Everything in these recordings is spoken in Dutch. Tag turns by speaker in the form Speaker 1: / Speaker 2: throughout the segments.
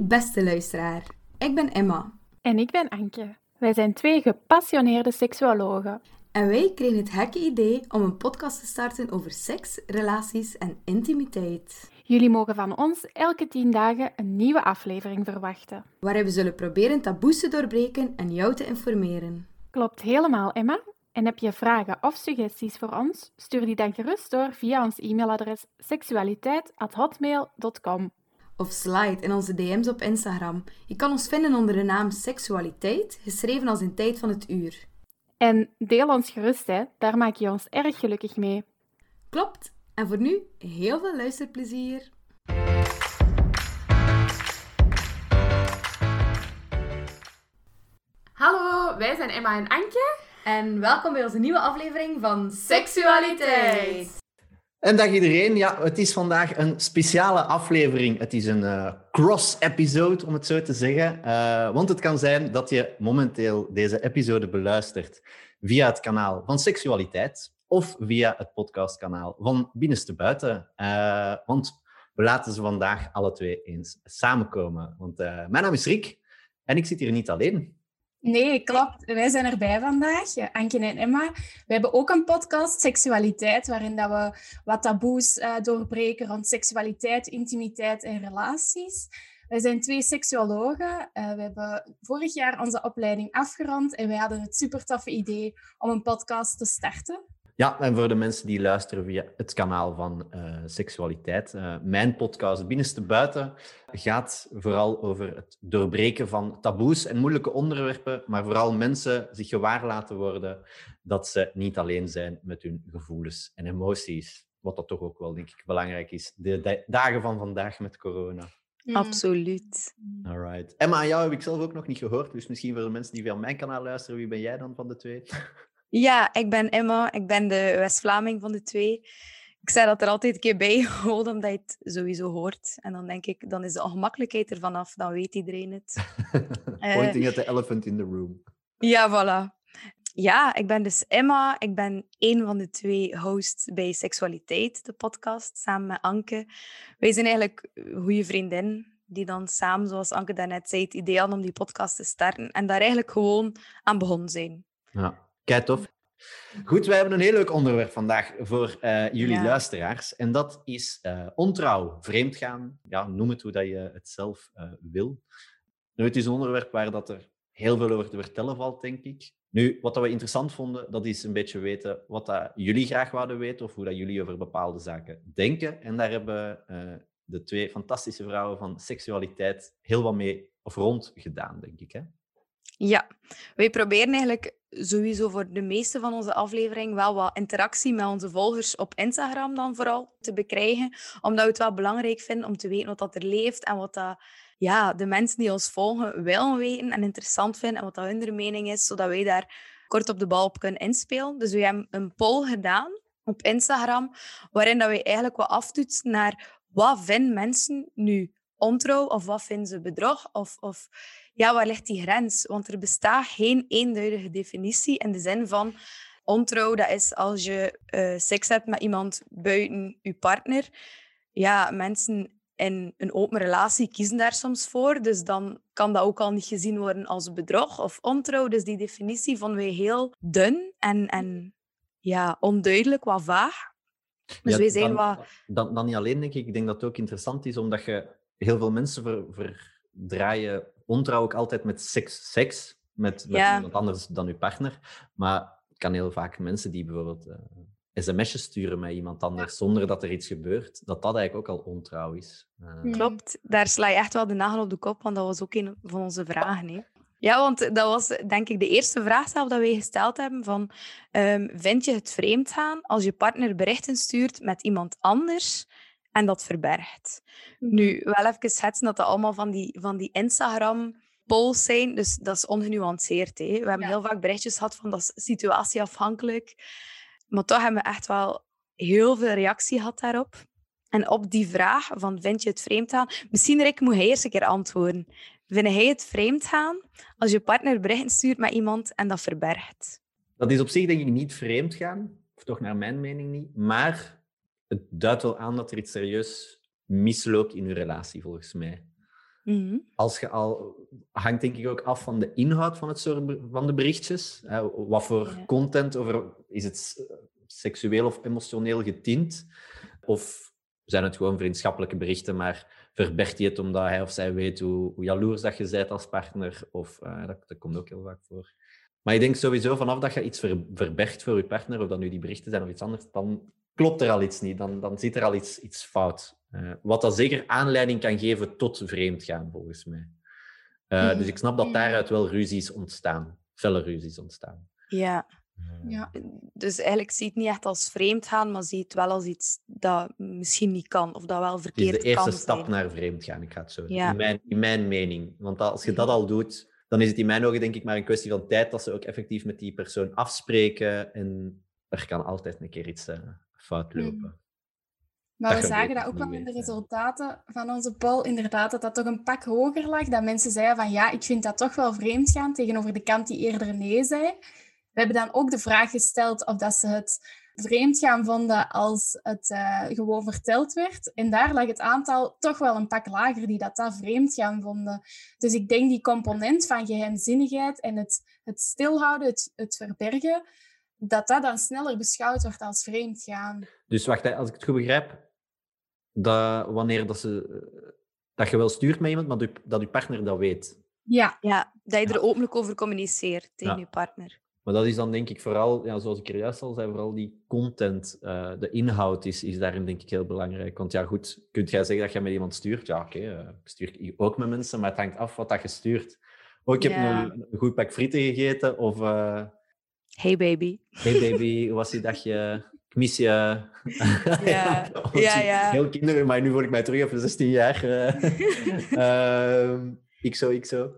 Speaker 1: Beste luisteraar, ik ben Emma.
Speaker 2: En ik ben Anke. Wij zijn twee gepassioneerde seksuologen.
Speaker 1: En wij kregen het gekke idee om een podcast te starten over seks, relaties en intimiteit.
Speaker 2: Jullie mogen van ons elke tien dagen een nieuwe aflevering verwachten.
Speaker 1: Waarin we zullen proberen taboes te doorbreken en jou te informeren.
Speaker 2: Klopt helemaal, Emma. En heb je vragen of suggesties voor ons? Stuur die dan gerust door via ons e-mailadres seksualiteit.hotmail.com.
Speaker 1: Of slide in onze DM's op Instagram. Je kan ons vinden onder de naam Seksualiteit, geschreven als in tijd van het uur.
Speaker 2: En deel ons gerust, hè. daar maak je ons erg gelukkig mee.
Speaker 1: Klopt. En voor nu, heel veel luisterplezier.
Speaker 3: Hallo, wij zijn Emma en Anke.
Speaker 1: En welkom bij onze nieuwe aflevering van Seksualiteit.
Speaker 4: En dag iedereen. Ja, het is vandaag een speciale aflevering. Het is een eh, cross-episode, om het zo te zeggen. Uh, want het kan zijn dat je momenteel deze episode beluistert via het kanaal van Seksualiteit of via het podcastkanaal van Binnenste Buiten. Uh, want we laten ze vandaag alle twee eens samenkomen. Want mijn naam is Rick en ik zit hier niet alleen.
Speaker 5: Nee, klopt. Wij zijn erbij vandaag, Anke en Emma. We hebben ook een podcast, Seksualiteit, waarin dat we wat taboes uh, doorbreken rond seksualiteit, intimiteit en relaties. Wij zijn twee seksuologen. Uh, we hebben vorig jaar onze opleiding afgerond en wij hadden het super toffe idee om een podcast te starten.
Speaker 4: Ja, en voor de mensen die luisteren via het kanaal van uh, seksualiteit, uh, mijn podcast Binnenste Buiten gaat vooral over het doorbreken van taboes en moeilijke onderwerpen, maar vooral mensen zich gewaar laten worden dat ze niet alleen zijn met hun gevoelens en emoties. Wat dat toch ook wel, denk ik, belangrijk is. De dagen van vandaag met corona.
Speaker 6: Mm. Absoluut.
Speaker 4: Alright. Emma, aan jou heb ik zelf ook nog niet gehoord, dus misschien voor de mensen die via mijn kanaal luisteren, wie ben jij dan van de twee?
Speaker 6: Ja, ik ben Emma. Ik ben de West-Vlaming van de twee. Ik zei dat er altijd een keer bij, gewoon omdat je het sowieso hoort. En dan denk ik, dan is de ongemakkelijkheid er vanaf. Dan weet iedereen het.
Speaker 4: Pointing at the elephant in the room.
Speaker 6: Ja, voilà. Ja, ik ben dus Emma. Ik ben een van de twee hosts bij Seksualiteit, de podcast, samen met Anke. Wij zijn eigenlijk goede vriendin die dan samen, zoals Anke daarnet zei, het idee hadden om die podcast te starten. En daar eigenlijk gewoon aan begonnen zijn.
Speaker 4: Ja. Kijk tof. Goed, wij hebben een heel leuk onderwerp vandaag voor uh, jullie luisteraars. En dat is uh, ontrouw, vreemdgaan. Ja, noem het hoe dat je het zelf uh, wil. Nu, het is een onderwerp waar dat er heel veel over te vertellen valt, denk ik. Nu, wat dat we interessant vonden, dat is een beetje weten wat dat jullie graag wouden weten of hoe dat jullie over bepaalde zaken denken. En daar hebben de twee fantastische vrouwen van seksualiteit heel wat mee of rond gedaan, denk ik. Hè?
Speaker 6: Ja, wij proberen eigenlijk sowieso voor de meeste van onze aflevering wel wat interactie met onze volgers op Instagram dan vooral te bekrijgen. Omdat we het wel belangrijk vinden om te weten wat dat er leeft en wat dat, ja, de mensen die ons volgen willen weten en interessant vinden en wat dat hun mening is, zodat wij daar kort op de bal op kunnen inspelen. Dus we hebben een poll gedaan op Instagram, waarin dat we eigenlijk wat aftoetsen naar wat vinden mensen nu ontrouw of wat vinden ze bedrog of, of ja, waar ligt die grens? Want er bestaat geen eenduidige definitie in de zin van ontrouw, dat is als je uh, seks hebt met iemand buiten je partner. Ja, mensen in een open relatie kiezen daar soms voor, dus dan kan dat ook al niet gezien worden als bedrog of ontrouw. Dus die definitie vonden wij heel dun en, en ja, onduidelijk, wat vaag. Dus
Speaker 4: ja,
Speaker 6: wij zijn
Speaker 4: dan,
Speaker 6: wat...
Speaker 4: Dan, dan niet alleen, denk ik. Ik denk dat het ook interessant is, omdat je heel veel mensen ver, verdraaien ontrouw ook altijd met seks, seks met, met
Speaker 6: Ja.
Speaker 4: iemand anders dan uw partner. Maar het kan heel vaak mensen die bijvoorbeeld eh sms'jes sturen met iemand anders zonder dat er iets gebeurt, dat dat eigenlijk ook al ontrouw is. Eh,
Speaker 6: Klopt, daar sla je echt wel de nagel op de kop, want dat was ook een van onze vragen. Hè. Ja, want dat was denk ik de eerste vraag zelf dat wij gesteld hebben van ehm, vind je het vreemd gaan als je partner berichten stuurt met iemand anders en dat verbergt? Nu, wel even schetsen dat dat allemaal van die, van die Instagram polls zijn, dus dat is ongenuanceerd. Hè. We hebben
Speaker 5: Ja.
Speaker 6: heel vaak berichtjes gehad van dat is situatieafhankelijk, maar toch hebben we echt wel heel veel reactie gehad daarop. En op die vraag van vind je het vreemd gaan? Misschien Rick, moet hij eerst een keer antwoorden. Vind jij het vreemd gaan als je partner berichten stuurt met iemand en dat verbergt?
Speaker 4: Dat is op zich denk ik niet vreemd gaan, of toch naar mijn mening niet, maar het duidt wel aan dat er iets serieus misloopt in uw relatie, volgens mij.
Speaker 6: Mhm.
Speaker 4: Als je al, hangt denk ik ook af van de inhoud van, het soort, van de berichtjes. Hè, wat voor
Speaker 6: Ja.
Speaker 4: content over, is het seksueel of emotioneel getint? Of zijn het gewoon vriendschappelijke berichten, maar verbergt hij het omdat hij of zij weet hoe, hoe jaloers dat je bent als partner? Of, eh, dat, dat komt ook heel vaak voor. Maar ik denk sowieso vanaf dat je iets ver, verbergt voor je partner, of dat nu die berichten zijn of iets anders, dan klopt er al iets niet. Dan, dan zit er al iets, iets fout. Eh, wat dat zeker aanleiding kan geven tot vreemdgaan, volgens mij. Eh,
Speaker 5: Mhm.
Speaker 4: Dus ik snap dat daaruit wel ruzies ontstaan. Felle ruzies ontstaan.
Speaker 6: Ja,
Speaker 4: Eh,
Speaker 5: Ja.
Speaker 6: dus eigenlijk zie je het niet echt als vreemd gaan, maar zie je het wel als iets dat misschien niet kan of dat wel
Speaker 4: Het is
Speaker 6: verkeerd
Speaker 4: de eerste
Speaker 6: kan
Speaker 4: stap
Speaker 6: zijn.
Speaker 4: naar vreemdgaan, ik ga het zo.
Speaker 6: Ja.
Speaker 4: In, mijn, in mijn mening. Want als je dat al doet, dan is het in mijn ogen denk ik maar een kwestie van tijd dat ze ook effectief met die persoon afspreken. En er kan altijd een keer iets eh, fout
Speaker 5: Mhm.
Speaker 4: lopen.
Speaker 5: Maar
Speaker 4: Dat
Speaker 5: we zagen dat ook wel in de resultaten van onze poll, inderdaad, dat dat toch een pak hoger lag. Dat mensen zeiden van ja, ik vind dat toch wel vreemd gaan tegenover de kant die eerder nee zei. We hebben dan ook de vraag gesteld of dat ze het vreemd gaan vonden als het eh, gewoon verteld werd. En daar lag het aantal toch wel een pak lager die dat, dat vreemd gaan vonden. Dus ik denk die component van geheimzinnigheid en het, het stilhouden, het, het verbergen, dat dat dan sneller beschouwd wordt als vreemd gaan.
Speaker 4: Dus wacht, hè, als ik het goed begrijp, dat wanneer dat, ze, eh, dat je wel stuurt met iemand, maar dat je, partner dat weet.
Speaker 5: Ja,
Speaker 6: Ja, dat je
Speaker 4: Ja.
Speaker 6: er openlijk over communiceert tegen
Speaker 4: Ja.
Speaker 6: je partner.
Speaker 4: Maar dat is dan denk ik vooral, ja, zoals ik er juist al zei, vooral die content, eh, de inhoud is, is daarin denk ik heel belangrijk. Want ja, goed, kunt jij zeggen dat je met iemand stuurt? Ja, oké, eh, ik stuur ook met mensen, maar het hangt af wat dat je stuurt. Oh, ik heb
Speaker 6: Ja.
Speaker 4: een, een goed pak frieten gegeten, of eh,
Speaker 6: Hey baby.
Speaker 4: hey baby, hoe was die dagje? Ik mis je.
Speaker 6: Ja, ja, ja.
Speaker 4: Heel kinderen, maar nu voel ik mij terug op 16 jaar. eh. Ehm, ik zo, ik zo.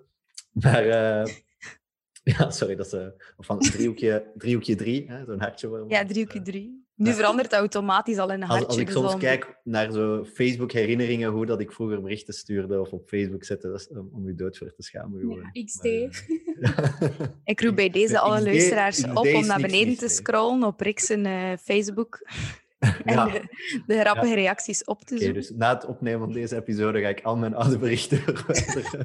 Speaker 4: Maar eh, ja, sorry, dat is eh, van driehoekje, driehoekje drie, hè, zo'n hartje.
Speaker 6: Ja, driehoekje drie. Nu
Speaker 4: Ja.
Speaker 6: verandert het automatisch al in een hartje.
Speaker 4: als ik
Speaker 6: dus
Speaker 4: soms kijk naar zo Facebook-herinneringen, hoe dat ik vroeger berichten stuurde of op Facebook zette, dat is om, om je dood voor te schamen. Gewoon.
Speaker 5: ja XD.
Speaker 4: Maar, eh,
Speaker 6: Ik roep bij deze
Speaker 4: De
Speaker 6: alle
Speaker 4: XD
Speaker 6: luisteraars
Speaker 4: XD
Speaker 6: op om naar beneden te scrollen op Rick's eh, Facebook en de, de grappige reacties op te zoeken.
Speaker 4: dus na het opnemen van deze episode ga ik al mijn oude berichten verwijderen.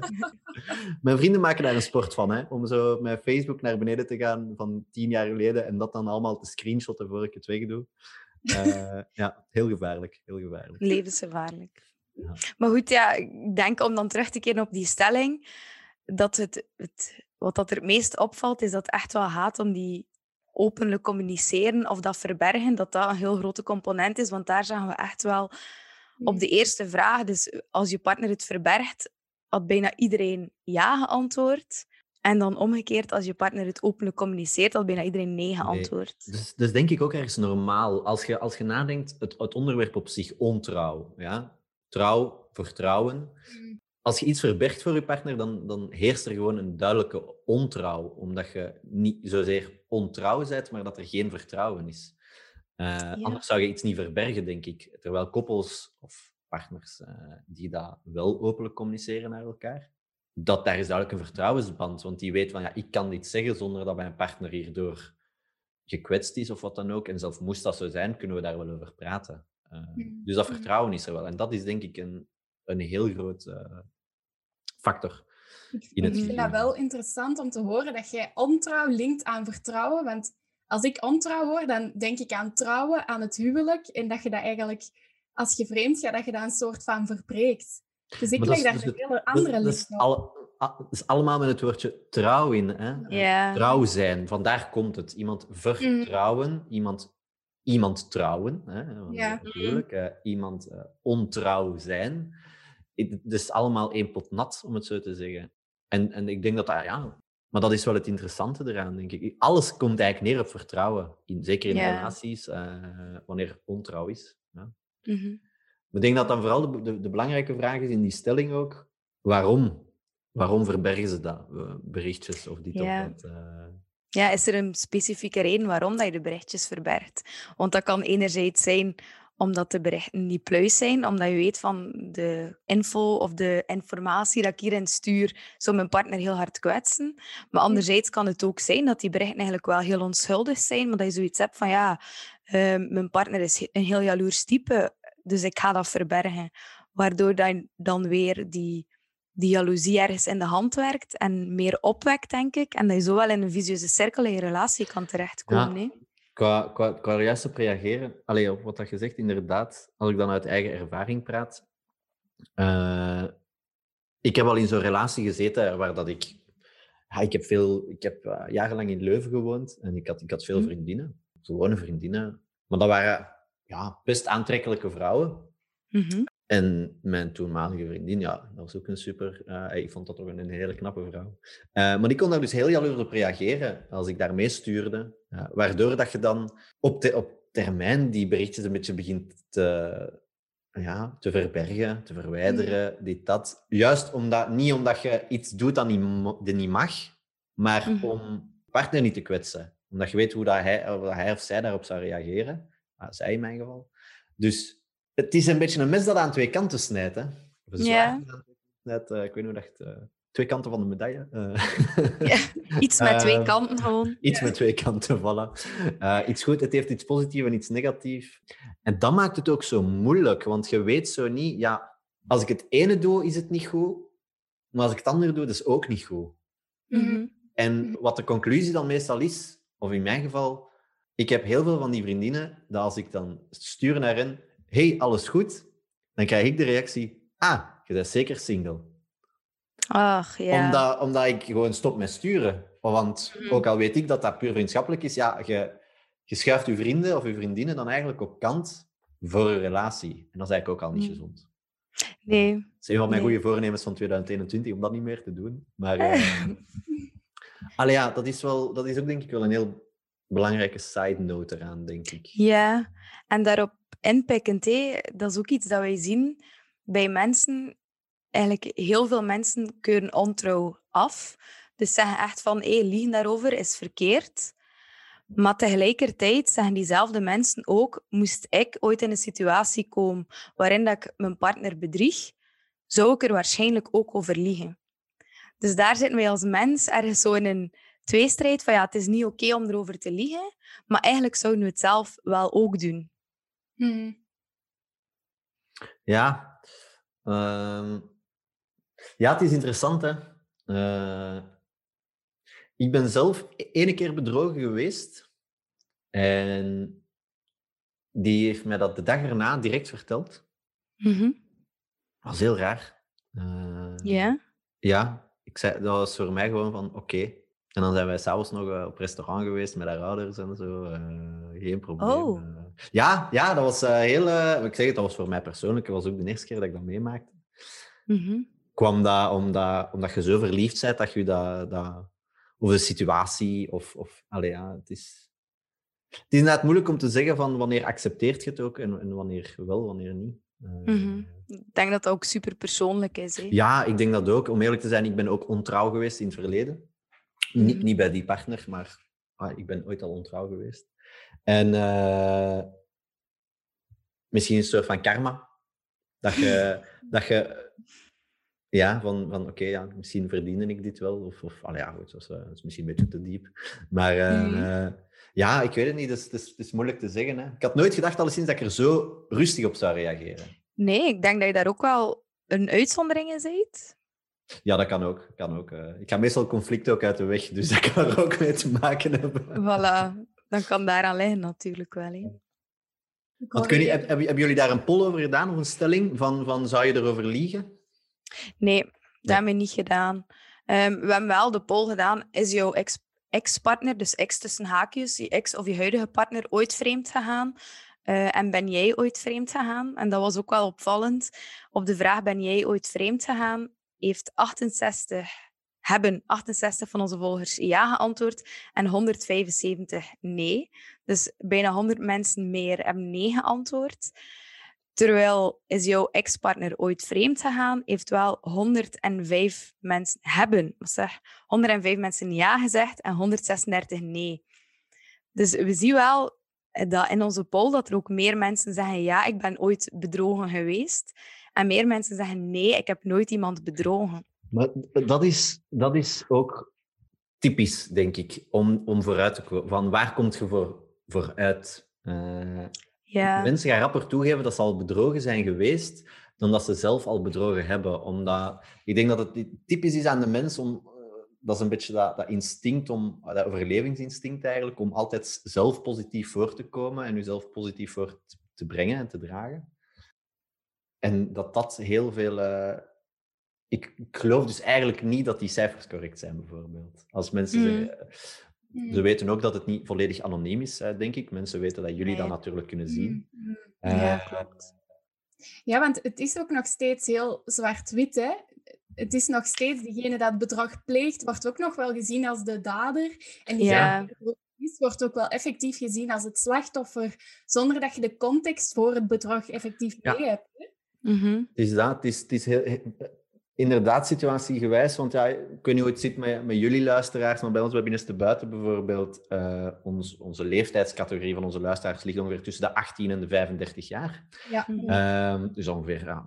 Speaker 4: mijn vrienden maken daar een sport van, hè? om zo met Facebook naar beneden te gaan van tien jaar geleden en dat dan allemaal te screenshotten voor ik het wegdoe. Eh ja, heel gevaarlijk. Heel gevaarlijk.
Speaker 6: Levensgevaarlijk.
Speaker 4: Ja.
Speaker 6: Maar goed, ja, ik denk om dan terug te keren op die stelling, dat het, het, wat dat er het meest opvalt, is dat het echt wel gaat om die openlijk communiceren of dat verbergen, dat dat een heel grote component is. Want daar zagen we echt wel op de eerste vraag, dus als je partner het verbergt, had bijna iedereen ja geantwoord. En dan omgekeerd, als je partner het openlijk communiceert, had bijna iedereen nee geantwoord.
Speaker 4: Dus, dus denk ik ook ergens normaal. Als je, als je nadenkt, het, het onderwerp op zich, ontrouw. Ja? Trouw, vertrouwen. Als je iets verbergt voor je partner, dan, dan heerst er gewoon een duidelijke ontrouw. Omdat je niet zozeer ontrouw bent, maar dat er geen vertrouwen is. Eh, Anders zou je iets niet verbergen, denk ik. Terwijl koppels of partners eh, die dat wel openlijk communiceren naar elkaar, dat daar is duidelijk een vertrouwensband. Want die weet van, ja, ik kan dit zeggen zonder dat mijn partner hierdoor gekwetst is of wat dan ook. En zelf moest dat zo zijn, kunnen we daar wel over praten. Eh. Dus dat vertrouwen is er wel. En dat is denk ik een, een heel groot eh, factor.
Speaker 5: Ik
Speaker 4: in het
Speaker 5: ik vind dat wel interessant om te horen dat jij ontrouw linkt aan vertrouwen. Want als ik ontrouw hoor, dan denk ik aan trouwen, aan het huwelijk. En dat je dat eigenlijk, als je vreemd gaat, dat je dat een soort van verbreekt. Dus ik leg daar
Speaker 4: dus
Speaker 5: een
Speaker 4: het-
Speaker 5: hele andere
Speaker 4: is
Speaker 5: op.
Speaker 4: dat is allemaal met het woordje trouw in. Hè?
Speaker 6: Ja.
Speaker 4: Trouw zijn, vandaar komt het. Iemand vertrouwen, iemand, iemand trouwen. Hè?
Speaker 5: Ja.
Speaker 4: Natuurlijk. eh, iemand eh, ontrouw zijn. Het is allemaal één pot nat, om het zo te zeggen. En, en ik denk dat dat, ja... Maar dat is wel het interessante eraan, denk ik. Alles komt eigenlijk neer op vertrouwen. In, zeker in relaties, eh, wanneer er ontrouw is. Ja. Maar ik denk dat dan vooral de, de, de belangrijke vraag is in die stelling ook, waarom? Waarom verbergen ze dat, eh, berichtjes of dit
Speaker 6: Ja.
Speaker 4: of dat? eh?
Speaker 6: Ja, is er een specifieke reden waarom dat je de berichtjes verbergt? Want dat kan enerzijds zijn omdat de berichten niet pluis zijn, omdat je weet van de info of de informatie dat ik hierin stuur, zou mijn partner heel hard kwetsen. Maar anderzijds kan het ook zijn dat die berichten eigenlijk wel heel onschuldig zijn, maar dat je zoiets hebt van ja, ehm, mijn partner is een heel jaloers type, dus ik ga dat verbergen. Waardoor dan, dan weer die die jaloezie ergens in de hand werkt en meer opwekt, denk ik. En dat je zo wel in een visieuze cirkel in je relatie kan terechtkomen.
Speaker 4: Ja. Qua, qua, qua er juist op reageren, allee, op wat dat je zegt, inderdaad, als ik dan uit eigen ervaring praat. eh, ik heb al in zo'n relatie gezeten waar dat ik... Ja, ik heb, veel, ik heb eh, jarenlang in Leuven gewoond en ik had, ik had veel
Speaker 6: Mhm.
Speaker 4: vriendinnen. Gewone vriendinnen. Maar dat waren ja, best aantrekkelijke vrouwen.
Speaker 6: Mhm.
Speaker 4: En mijn toenmalige vriendin, ja, dat was ook een super... eh, ik vond dat toch een, een hele knappe vrouw. Eh, maar die kon daar dus heel jaloers op reageren als ik daarmee stuurde. Ja, waardoor dat je dan op, te- op termijn die berichtjes een beetje begint te, ja, te verbergen, te verwijderen, dit, dat. Juist omdat, niet omdat je iets doet dat niet, dat niet mag, maar
Speaker 6: Mhm.
Speaker 4: om partner niet te kwetsen. Omdat je weet hoe dat hij, of hij of zij daarop zou reageren. Ah, zij in mijn geval. Dus het is een beetje een mes dat aan twee kanten snijdt. Hè? Of een
Speaker 6: Ja.
Speaker 4: kanten snijdt. eh, ik weet niet hoe dat... eh, twee kanten van de medaille. eh.
Speaker 6: Ja, Iets met twee kanten gewoon.
Speaker 4: Iets met twee kanten vallen. iets goed, het heeft iets positiefs en iets negatiefs. En dat maakt het ook zo moeilijk, want je weet zo niet, ja, als ik het ene doe, is het niet goed, maar als ik het andere doe, dat is ook niet goed.
Speaker 6: Mhm.
Speaker 4: En wat de conclusie dan meestal is, of in mijn geval, ik heb heel veel van die vriendinnen, dat als ik dan stuur naar hen, hey, alles goed? Dan krijg ik de reactie, ah, je bent zeker single.
Speaker 6: Ach, ja.
Speaker 4: Omdat, omdat ik gewoon stop met sturen. Want
Speaker 6: Mhm.
Speaker 4: ook al weet ik dat dat puur vriendschappelijk is, ja, je, je schuift je vrienden of je vriendinnen dan eigenlijk op kant voor een relatie. En dat is eigenlijk ook al niet
Speaker 6: Mhm.
Speaker 4: gezond.
Speaker 6: Nee.
Speaker 4: Dat is een van mijn
Speaker 6: Nee.
Speaker 4: goede voornemens van 2021, om dat niet meer te doen. Maar eh, allee, ja, dat is, wel, dat is ook denk ik wel een heel belangrijke side note eraan, denk ik.
Speaker 6: Ja, en daarop inpikkend, hé, dat is ook iets dat wij zien bij mensen. Eigenlijk heel veel mensen keuren ontrouw af. Dus zeggen echt van, hé, liegen daarover is verkeerd. Maar tegelijkertijd zeggen diezelfde mensen ook, moest ik ooit in een situatie komen waarin dat ik mijn partner bedrieg, zou ik er waarschijnlijk ook over liegen. Dus daar zitten wij als mens ergens zo in een tweestrijd van, ja, het is niet oké om erover te liegen, maar eigenlijk zouden we het zelf wel ook doen.
Speaker 5: Mhm.
Speaker 4: Ja, ehm, ja het is interessant, hè. Eh, ik ben zelf e- ene keer bedrogen geweest. En die heeft mij dat de dag erna direct verteld.
Speaker 6: Mhm.
Speaker 4: Dat was heel raar. Eh,
Speaker 6: Ja?
Speaker 4: Ja, ik zei, dat was voor mij gewoon van oké. En dan zijn wij s'avonds nog eh, op restaurant geweest met haar ouders en zo. eh, geen probleem.
Speaker 6: Oh.
Speaker 4: Ja, ja, dat was eh, heel... eh, ik zeg het, dat was voor mij persoonlijk. Het was ook de eerste keer dat ik dat meemaakte.
Speaker 6: Mhm.
Speaker 4: Kwam dat omdat, omdat je zo verliefd bent dat je dat... dat of de situatie, of... of allee, ja, het is... Het is inderdaad moeilijk om te zeggen van wanneer accepteert je het ook en, en wanneer wel, wanneer niet. Eh,
Speaker 6: Mhm. Ik denk dat dat ook super persoonlijk is. Hè?
Speaker 4: ja, ik denk dat ook. Om eerlijk te zijn, ik ben ook ontrouw geweest in het verleden. Niet,
Speaker 6: Mhm.
Speaker 4: niet bij die partner, maar ah, ik ben ooit al ontrouw geweest. En eh, misschien een soort van karma. Dat je, dat je ja, van, van oké, ja, misschien verdiende ik dit wel. Of, of ja, goed, dat is, eh, dat is misschien een beetje te diep. Maar eh,
Speaker 5: Mhm.
Speaker 4: ja, ik weet het niet. Het is, het is, het is moeilijk te zeggen. Hè. Ik had nooit gedacht, alleszins, dat ik er zo rustig op zou reageren.
Speaker 6: Nee, ik denk dat je daar ook wel een uitzondering in bent.
Speaker 4: Ja, dat kan ook. Kan ook. Ik ga meestal conflicten ook uit de weg, dus dat kan er ook mee te maken hebben.
Speaker 6: Voilà. Dan kan daaraan liggen natuurlijk wel. Hè?
Speaker 4: Want kun je, heb- hebben, hebben jullie daar een poll over gedaan, of een stelling van, van zou je erover liegen?
Speaker 6: Nee, dat hebben we niet gedaan. Ehm, we hebben wel de poll gedaan. Is jouw ex- ex-partner, dus ex tussen haakjes, je ex of je huidige partner ooit vreemd gegaan? Eh, en ben jij ooit vreemd gegaan? En dat was ook wel opvallend. Op de vraag ben jij ooit vreemd gegaan, heeft 68, hebben 68 van onze volgers ja geantwoord en 175 nee. Dus bijna 100 mensen meer hebben nee geantwoord. Terwijl is jouw ex-partner ooit vreemd gegaan, heeft wel 105 mensen hebben, zeg, 105 mensen ja gezegd en 136 nee. Dus we zien wel dat in onze poll dat er ook meer mensen zeggen ja, ik ben ooit bedrogen geweest. En meer mensen zeggen nee, ik heb nooit iemand bedrogen.
Speaker 4: Maar dat is, dat is ook typisch, denk ik, om, om vooruit te komen. Van waar komt je voor, voor uit? Eh,
Speaker 6: Ja.
Speaker 4: Mensen gaan rapper toegeven dat ze al bedrogen zijn geweest, dan dat ze zelf al bedrogen hebben. Omdat ik denk dat het typisch is aan de mens om, eh, dat is een beetje dat, dat instinct, om, dat overlevingsinstinct eigenlijk, om altijd zelf positief voor te komen en jezelf positief voor te brengen en te dragen. En dat dat heel veel. Uh, ik, ik, geloof dus eigenlijk niet dat die cijfers correct zijn, bijvoorbeeld. Als mensen mm. zeggen. Mm. Ze weten ook dat het niet volledig anoniem is, denk ik. Mensen weten dat jullie dat natuurlijk kunnen zien.
Speaker 5: Mm, ja, uh, klopt. Ja, want het is ook nog steeds heel zwart-wit, hè? Het is nog steeds degene dat het bedrag pleegt, wordt ook nog wel gezien als de dader. En die ja. is, wordt ook wel effectief gezien als het slachtoffer, zonder dat je de context voor het bedrag effectief mee hebt. Hè?
Speaker 4: Mm Het is dat, het is, het is heel, inderdaad situatiegewijs, want ja, ik weet niet hoe het zit met, met jullie luisteraars, maar bij ons bij Binnenste Buiten bijvoorbeeld, uh, ons, onze leeftijdscategorie van onze luisteraars ligt ongeveer tussen de 18 en de 35 jaar. Ja. Uh, dus ongeveer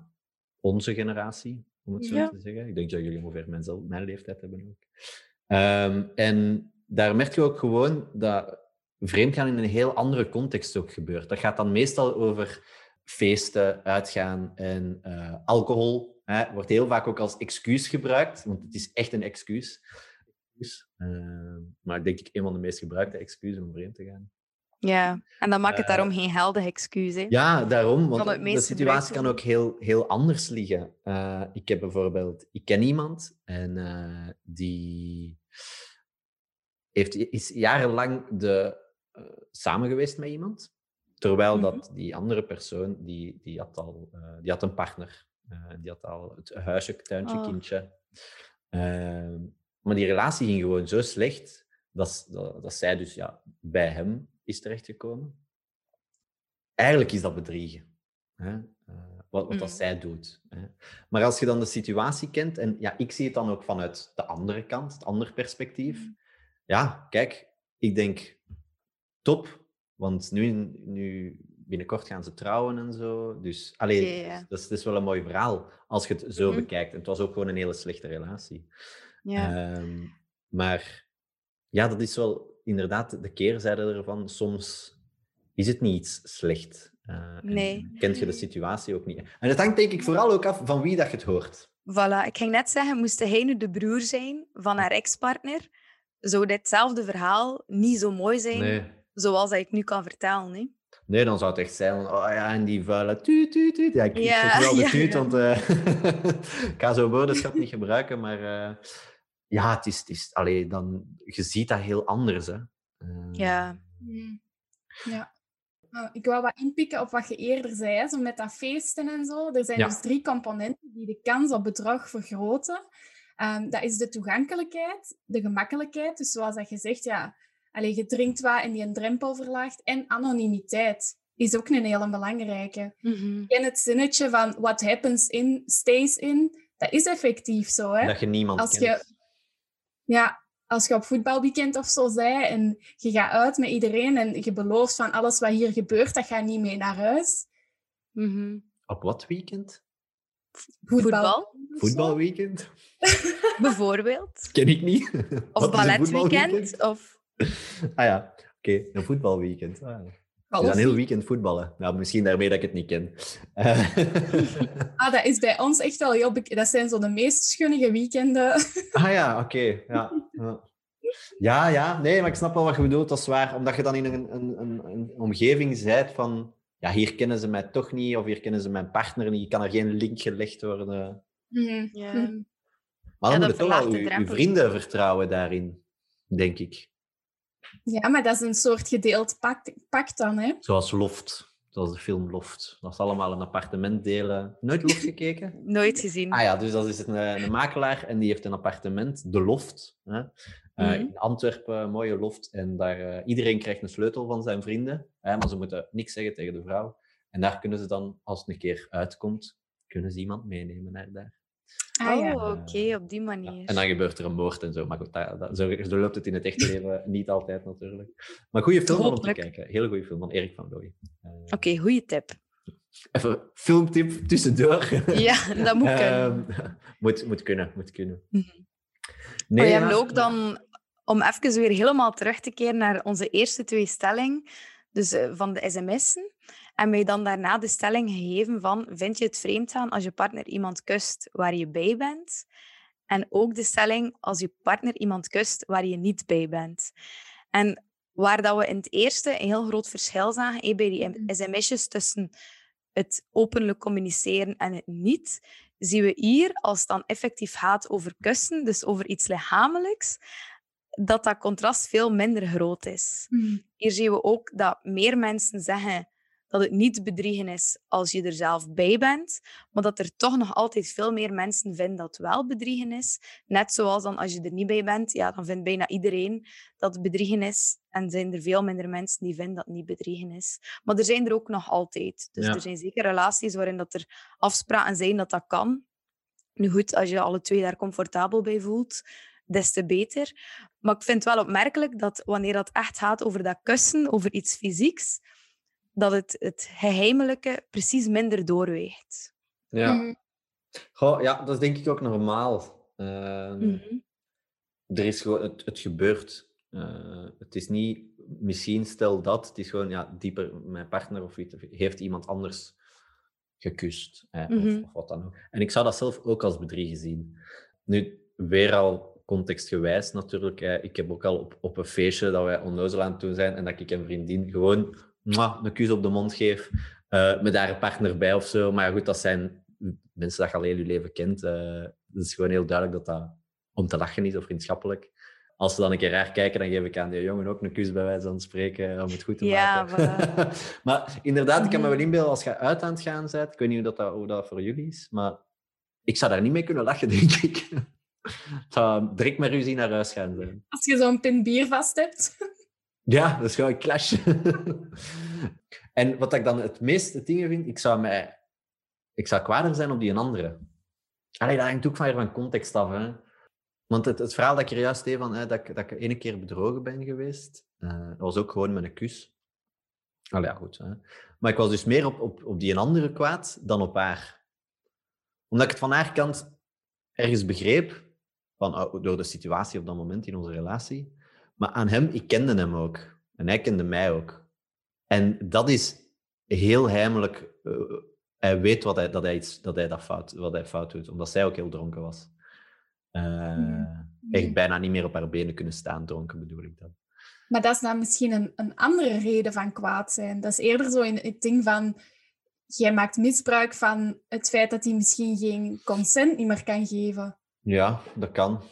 Speaker 4: onze generatie, om het zo ja. te zeggen. Ik denk dat jullie ongeveer mijn, mijn leeftijd hebben ook. Um, en daar merk je ook gewoon dat vreemdgaan in een heel andere context ook gebeurt. Dat gaat dan meestal over feesten, uitgaan en uh, alcohol. Hè, wordt heel vaak ook als excuus gebruikt, want het is echt een excuus. Uh, maar denk ik een van de meest gebruikte excuses om vreemd te gaan.
Speaker 6: Ja, en dan maakt het daarom geen heldig excuus. Hè?
Speaker 4: Ja, daarom. Want de situatie kan ook heel, heel anders liggen. Uh, ik heb bijvoorbeeld... Ik ken iemand en uh, die heeft, is jarenlang de, samen geweest met iemand. Terwijl mhm. dat die andere persoon, die, die, had, al, die had een partner. Uh, die had al het huisje, tuintje, oh. kindje. Uh, maar die relatie ging gewoon zo slecht dat, dat, dat, zij dus ja, bij hem is terechtgekomen. Eigenlijk is dat bedriegen. Hè? Uh, wat, wat dat mhm. zij doet. Hè? Maar als je dan de situatie kent, en ja, ik zie het dan ook vanuit de andere kant, het andere perspectief. Mhm. Ja, kijk, ik denk, top, want nu, nu, binnenkort gaan ze trouwen en zo. Dus alleen, dat, is, dat, is, wel een mooi verhaal als je het zo mhm. bekijkt. En het was ook gewoon een hele slechte relatie. Ja. Um, maar ja, dat is wel inderdaad de keerzijde ervan. Soms is het niet iets slecht. Uh, nee. Kent je de situatie ook niet. En het hangt denk ik vooral ook af van wie dat je het hoort.
Speaker 6: Voilà, ik ging net zeggen, moest hij nu de broer zijn van haar ex-partner, zou ditzelfde verhaal niet zo mooi zijn nee zoals ik nu kan vertellen. Hè?
Speaker 4: Nee, dan zou het echt zijn, oh ja, en die vuile tuut, tuut, tuut. Ja, ik ja, wel de ja. tuut, want uh, ik ga zo'n woordenschap niet gebruiken, maar uh, ja, het is, het is allee, dan, je ziet dat heel anders. Hè.
Speaker 6: Uh, ja.
Speaker 5: Mm. Ja. Nou, ik wou wat inpikken op wat je eerder zei, hè, zo met dat feesten en zo. Er zijn dus drie componenten die de kans op bedrag vergroten. Um, dat is de toegankelijkheid, de gemakkelijkheid. Dus zoals dat je zegt, ja, Allee, je drinkt wat en die een drempel verlaagt. En anonimiteit is ook een hele belangrijke. Mm En het zinnetje van what happens in, stays in. Dat is effectief zo. Hè?
Speaker 4: Dat je niemand
Speaker 5: als
Speaker 4: kent.
Speaker 5: Je, ja, als je op voetbalweekend of zo zei en je gaat uit met iedereen en je belooft van alles wat hier gebeurt, dat gaat niet mee naar huis.
Speaker 6: Mm
Speaker 4: Op wat weekend?
Speaker 6: Voetbal.
Speaker 4: Voetbalweekend?
Speaker 6: Bijvoorbeeld.
Speaker 4: Ken ik niet.
Speaker 6: Of balletweekend. Of
Speaker 4: ah ja, oké. Een voetbalweekend. Ah. Dus een heel weekend voetballen. Nou, misschien daarmee dat ik het niet ken.
Speaker 5: ah, dat is bij ons echt wel heel bekend. Dat zijn zo de meest schunnige weekenden.
Speaker 4: ah ja, oké. Ja. ja. ja, Nee, maar ik snap wel wat je bedoelt. Dat is waar. Omdat je dan in een, een, een, een omgeving bent van... Ja, hier kennen ze mij toch niet. Of hier kennen ze mijn partner niet. Kan er geen link gelegd worden.
Speaker 5: Mm, ja.
Speaker 4: Maar dan moet je toch wel je vrienden vertrouwen daarin, denk ik.
Speaker 5: Ja, maar dat is een soort gedeeld pak, dan, hè?
Speaker 4: Zoals Loft. Zoals de film Loft. Dat is allemaal een appartement delen. Nooit Loft gekeken?
Speaker 6: Nooit gezien.
Speaker 4: Ah ja, dus dat is een, een makelaar en die heeft een appartement, de Loft. Hè? Uh, In Antwerpen, mooie loft. En daar, uh, iedereen krijgt een sleutel van zijn vrienden. Hè, maar ze moeten niks zeggen tegen de vrouw. En daar kunnen ze dan, als het een keer uitkomt, kunnen ze iemand meenemen naar daar.
Speaker 6: Ah, oh, oké, okay, op die manier.
Speaker 4: En dan gebeurt er een moord en zo. Maar goed, dat, dat, zo, zo, loopt het in het echte leven niet altijd natuurlijk. Maar goede film om te kijken. Hele goede film van Erik van Looy.
Speaker 6: Uh, Oké, okay, goede tip.
Speaker 4: Even filmtip tussendoor.
Speaker 6: Ja, dat moet kunnen.
Speaker 4: uh, moet, moet kunnen, moet kunnen.
Speaker 6: -hmm. Nee, maar ja, ook dan, om even weer helemaal terug te keren naar onze eerste twee stellingen, dus uh, van de sms'en. En mij dan daarna de stelling gegeven van, vind je het vreemd gaan als je partner iemand kust waar je bij bent? En ook de stelling als je partner iemand kust waar je niet bij bent. En waar dat we in het eerste een heel groot verschil zagen eh, bij die sms'jes tussen het openlijk communiceren en het niet, zien we hier, als het dan effectief gaat over kussen, dus over iets lichamelijks, dat dat contrast veel minder groot is.
Speaker 5: Mhm.
Speaker 6: Hier zien we ook dat meer mensen zeggen dat het niet bedriegen is als je er zelf bij bent, maar dat er toch nog altijd veel meer mensen vinden dat het wel bedriegen is. Net zoals dan als je er niet bij bent, ja, dan vindt bijna iedereen dat het bedriegen is. En zijn er veel minder mensen die vinden dat het niet bedriegen is. Maar er zijn er ook nog altijd. Dus
Speaker 4: Ja.
Speaker 6: er zijn zeker relaties waarin dat er afspraken zijn dat dat kan. Nu goed, als je alle twee daar comfortabel bij voelt, des te beter. Maar ik vind het wel opmerkelijk dat wanneer dat echt gaat over dat kussen, over iets fysieks, dat het, het geheimelijke precies minder doorweegt.
Speaker 4: Ja.
Speaker 5: Mhm.
Speaker 4: Goh, ja, dat is denk ik ook normaal. Ehm,
Speaker 6: Mhm.
Speaker 4: Er is gewoon, het, het gebeurt. Eh, het is niet, misschien stel dat, het is gewoon, ja, dieper, mijn partner of iets, heeft iemand anders gekust. Hè,
Speaker 6: Mhm.
Speaker 4: of, of wat dan ook. En ik zou dat zelf ook als bedriegen zien. Nu, weer al contextgewijs natuurlijk. Hè. Ik heb ook al op, op een feestje dat wij onnozel aan het doen zijn en dat ik een vriendin gewoon mwah, een kus op de mond geef, eh, met daar een partner bij of zo. Maar goed, dat zijn mensen dat je al heel je leven kent. eh het is gewoon heel duidelijk dat dat om te lachen is of vriendschappelijk. Als ze dan een keer raar kijken, dan geef ik aan die jongen ook een kus bij wijze van spreken om het goed te
Speaker 6: Ja,
Speaker 4: maken. maar inderdaad, ik kan me wel inbeelden als je uit aan het gaan bent. Ik weet niet hoe dat, hoe dat voor jullie is, maar ik zou daar niet mee kunnen lachen, denk ik. Het zou direct met ruzie naar huis gaan zijn.
Speaker 5: Als je zo'n pin bier vast hebt.
Speaker 4: Ja, dat is gewoon een clash. en wat ik dan het meeste dingen vind, ik zou, mij, ik zou zijn op die een andere. Allee, dat hangt ook van, van context af. Hè. Want het, het verhaal dat ik er juist deed, van, hè, dat, ik, dat ik ene keer bedrogen ben geweest, eh, was ook gewoon met een kus. Allee, ja, goed. Hè. Maar ik was dus meer op, op, op die een andere kwaad dan op haar. Omdat ik het van haar kant ergens begreep, van, oh, door de situatie op dat moment in onze relatie. Maar aan hem, ik kende hem ook. En hij kende mij ook. En dat is heel heimelijk. eh, hij weet wat hij, dat, hij iets, dat hij dat fout, wat hij fout doet, omdat zij ook heel dronken was.
Speaker 5: Mhm.
Speaker 4: Echt bijna niet meer op haar benen kunnen staan, dronken bedoel ik dan.
Speaker 5: Maar dat is dan misschien een, een andere reden van kwaad zijn. Dat is eerder zo in het ding van... Jij maakt misbruik van het feit dat hij misschien geen consent niet meer kan geven.
Speaker 4: Ja, dat kan.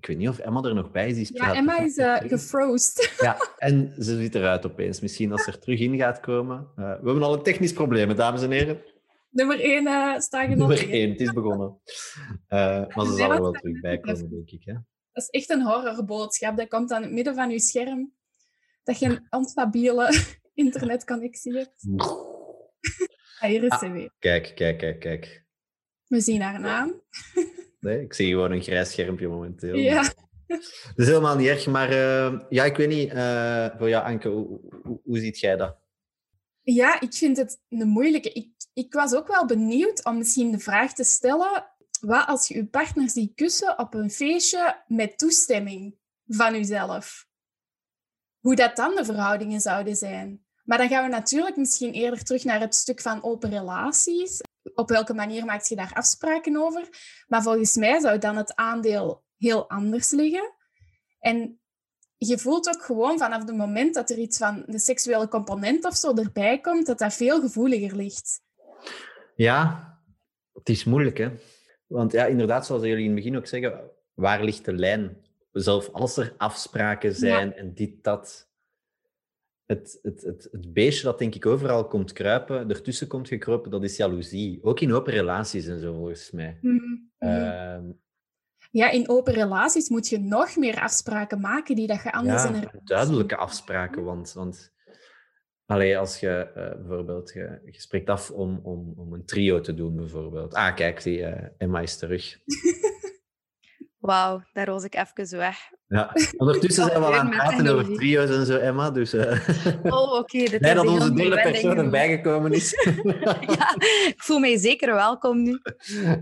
Speaker 4: Ik weet niet of Emma er nog bij is. Die
Speaker 5: Ja, Emma is
Speaker 4: nog terug.
Speaker 5: gefrozen.
Speaker 4: Ja, en ze zit eruit opeens. Misschien als ze er terug in gaat komen. Eh, we hebben al een technisch probleem, dames en heren.
Speaker 5: Nummer 1 eh staat
Speaker 4: Nummer
Speaker 5: genoteerd.
Speaker 4: één, het is begonnen. Maar ze zal er wel terug bij komen, denk ik. Hè?
Speaker 5: Dat is echt een horrorboodschap. Dat komt aan het midden van je scherm. Dat je een onstabiele internetconnectie hebt. Ah, hier is
Speaker 4: Ah.
Speaker 5: ze weer.
Speaker 4: Kijk, kijk, kijk, kijk.
Speaker 5: We zien haar naam.
Speaker 4: Nee, ik zie gewoon een grijs schermpje momenteel.
Speaker 5: Ja.
Speaker 4: Dat is helemaal niet erg, maar eh, ja, ik weet niet. eh, voor jou, Anke, hoe, hoe, hoe ziet jij dat?
Speaker 5: Ja, ik vind het een moeilijke. Ik, ik was ook wel benieuwd om misschien de vraag te stellen: wat als je je partner ziet kussen op een feestje met toestemming van jezelf? Hoe dat dan de verhoudingen zouden zijn? Maar dan gaan we natuurlijk misschien eerder terug naar het stuk van open relaties. Op welke manier maak je daar afspraken over? Maar volgens mij zou dan het aandeel heel anders liggen. En je voelt ook gewoon vanaf het moment dat er iets van de seksuele component of zo erbij komt, dat dat veel gevoeliger ligt.
Speaker 4: Ja, het is moeilijk, hè? Want ja, inderdaad, zoals jullie in het begin ook zeggen, waar ligt de lijn? Zelf als er afspraken zijn en dit, dat. Het, het, het, het beestje dat denk ik overal komt kruipen, ertussen komt gekropen, dat is jaloezie. Ook in open relaties en zo, volgens mij. Ehm,
Speaker 5: Ja, in open relaties moet je nog meer afspraken maken die dat je anders in een
Speaker 4: ja, duidelijke afspraken. Want, want allee, als je eh, bijvoorbeeld, je, je spreekt af om, om, om een trio te doen, bijvoorbeeld. Ah, kijk, die eh, Emma is terug.
Speaker 6: Wauw, daar roos ik even weg.
Speaker 4: Ja. Ondertussen zijn we al aan het praten over trio's en zo, Emma. Dus eh
Speaker 6: Oh, oké. is
Speaker 4: dat onze derde persoon erbij gekomen is.
Speaker 6: Ja, ik voel mij zeker welkom nu.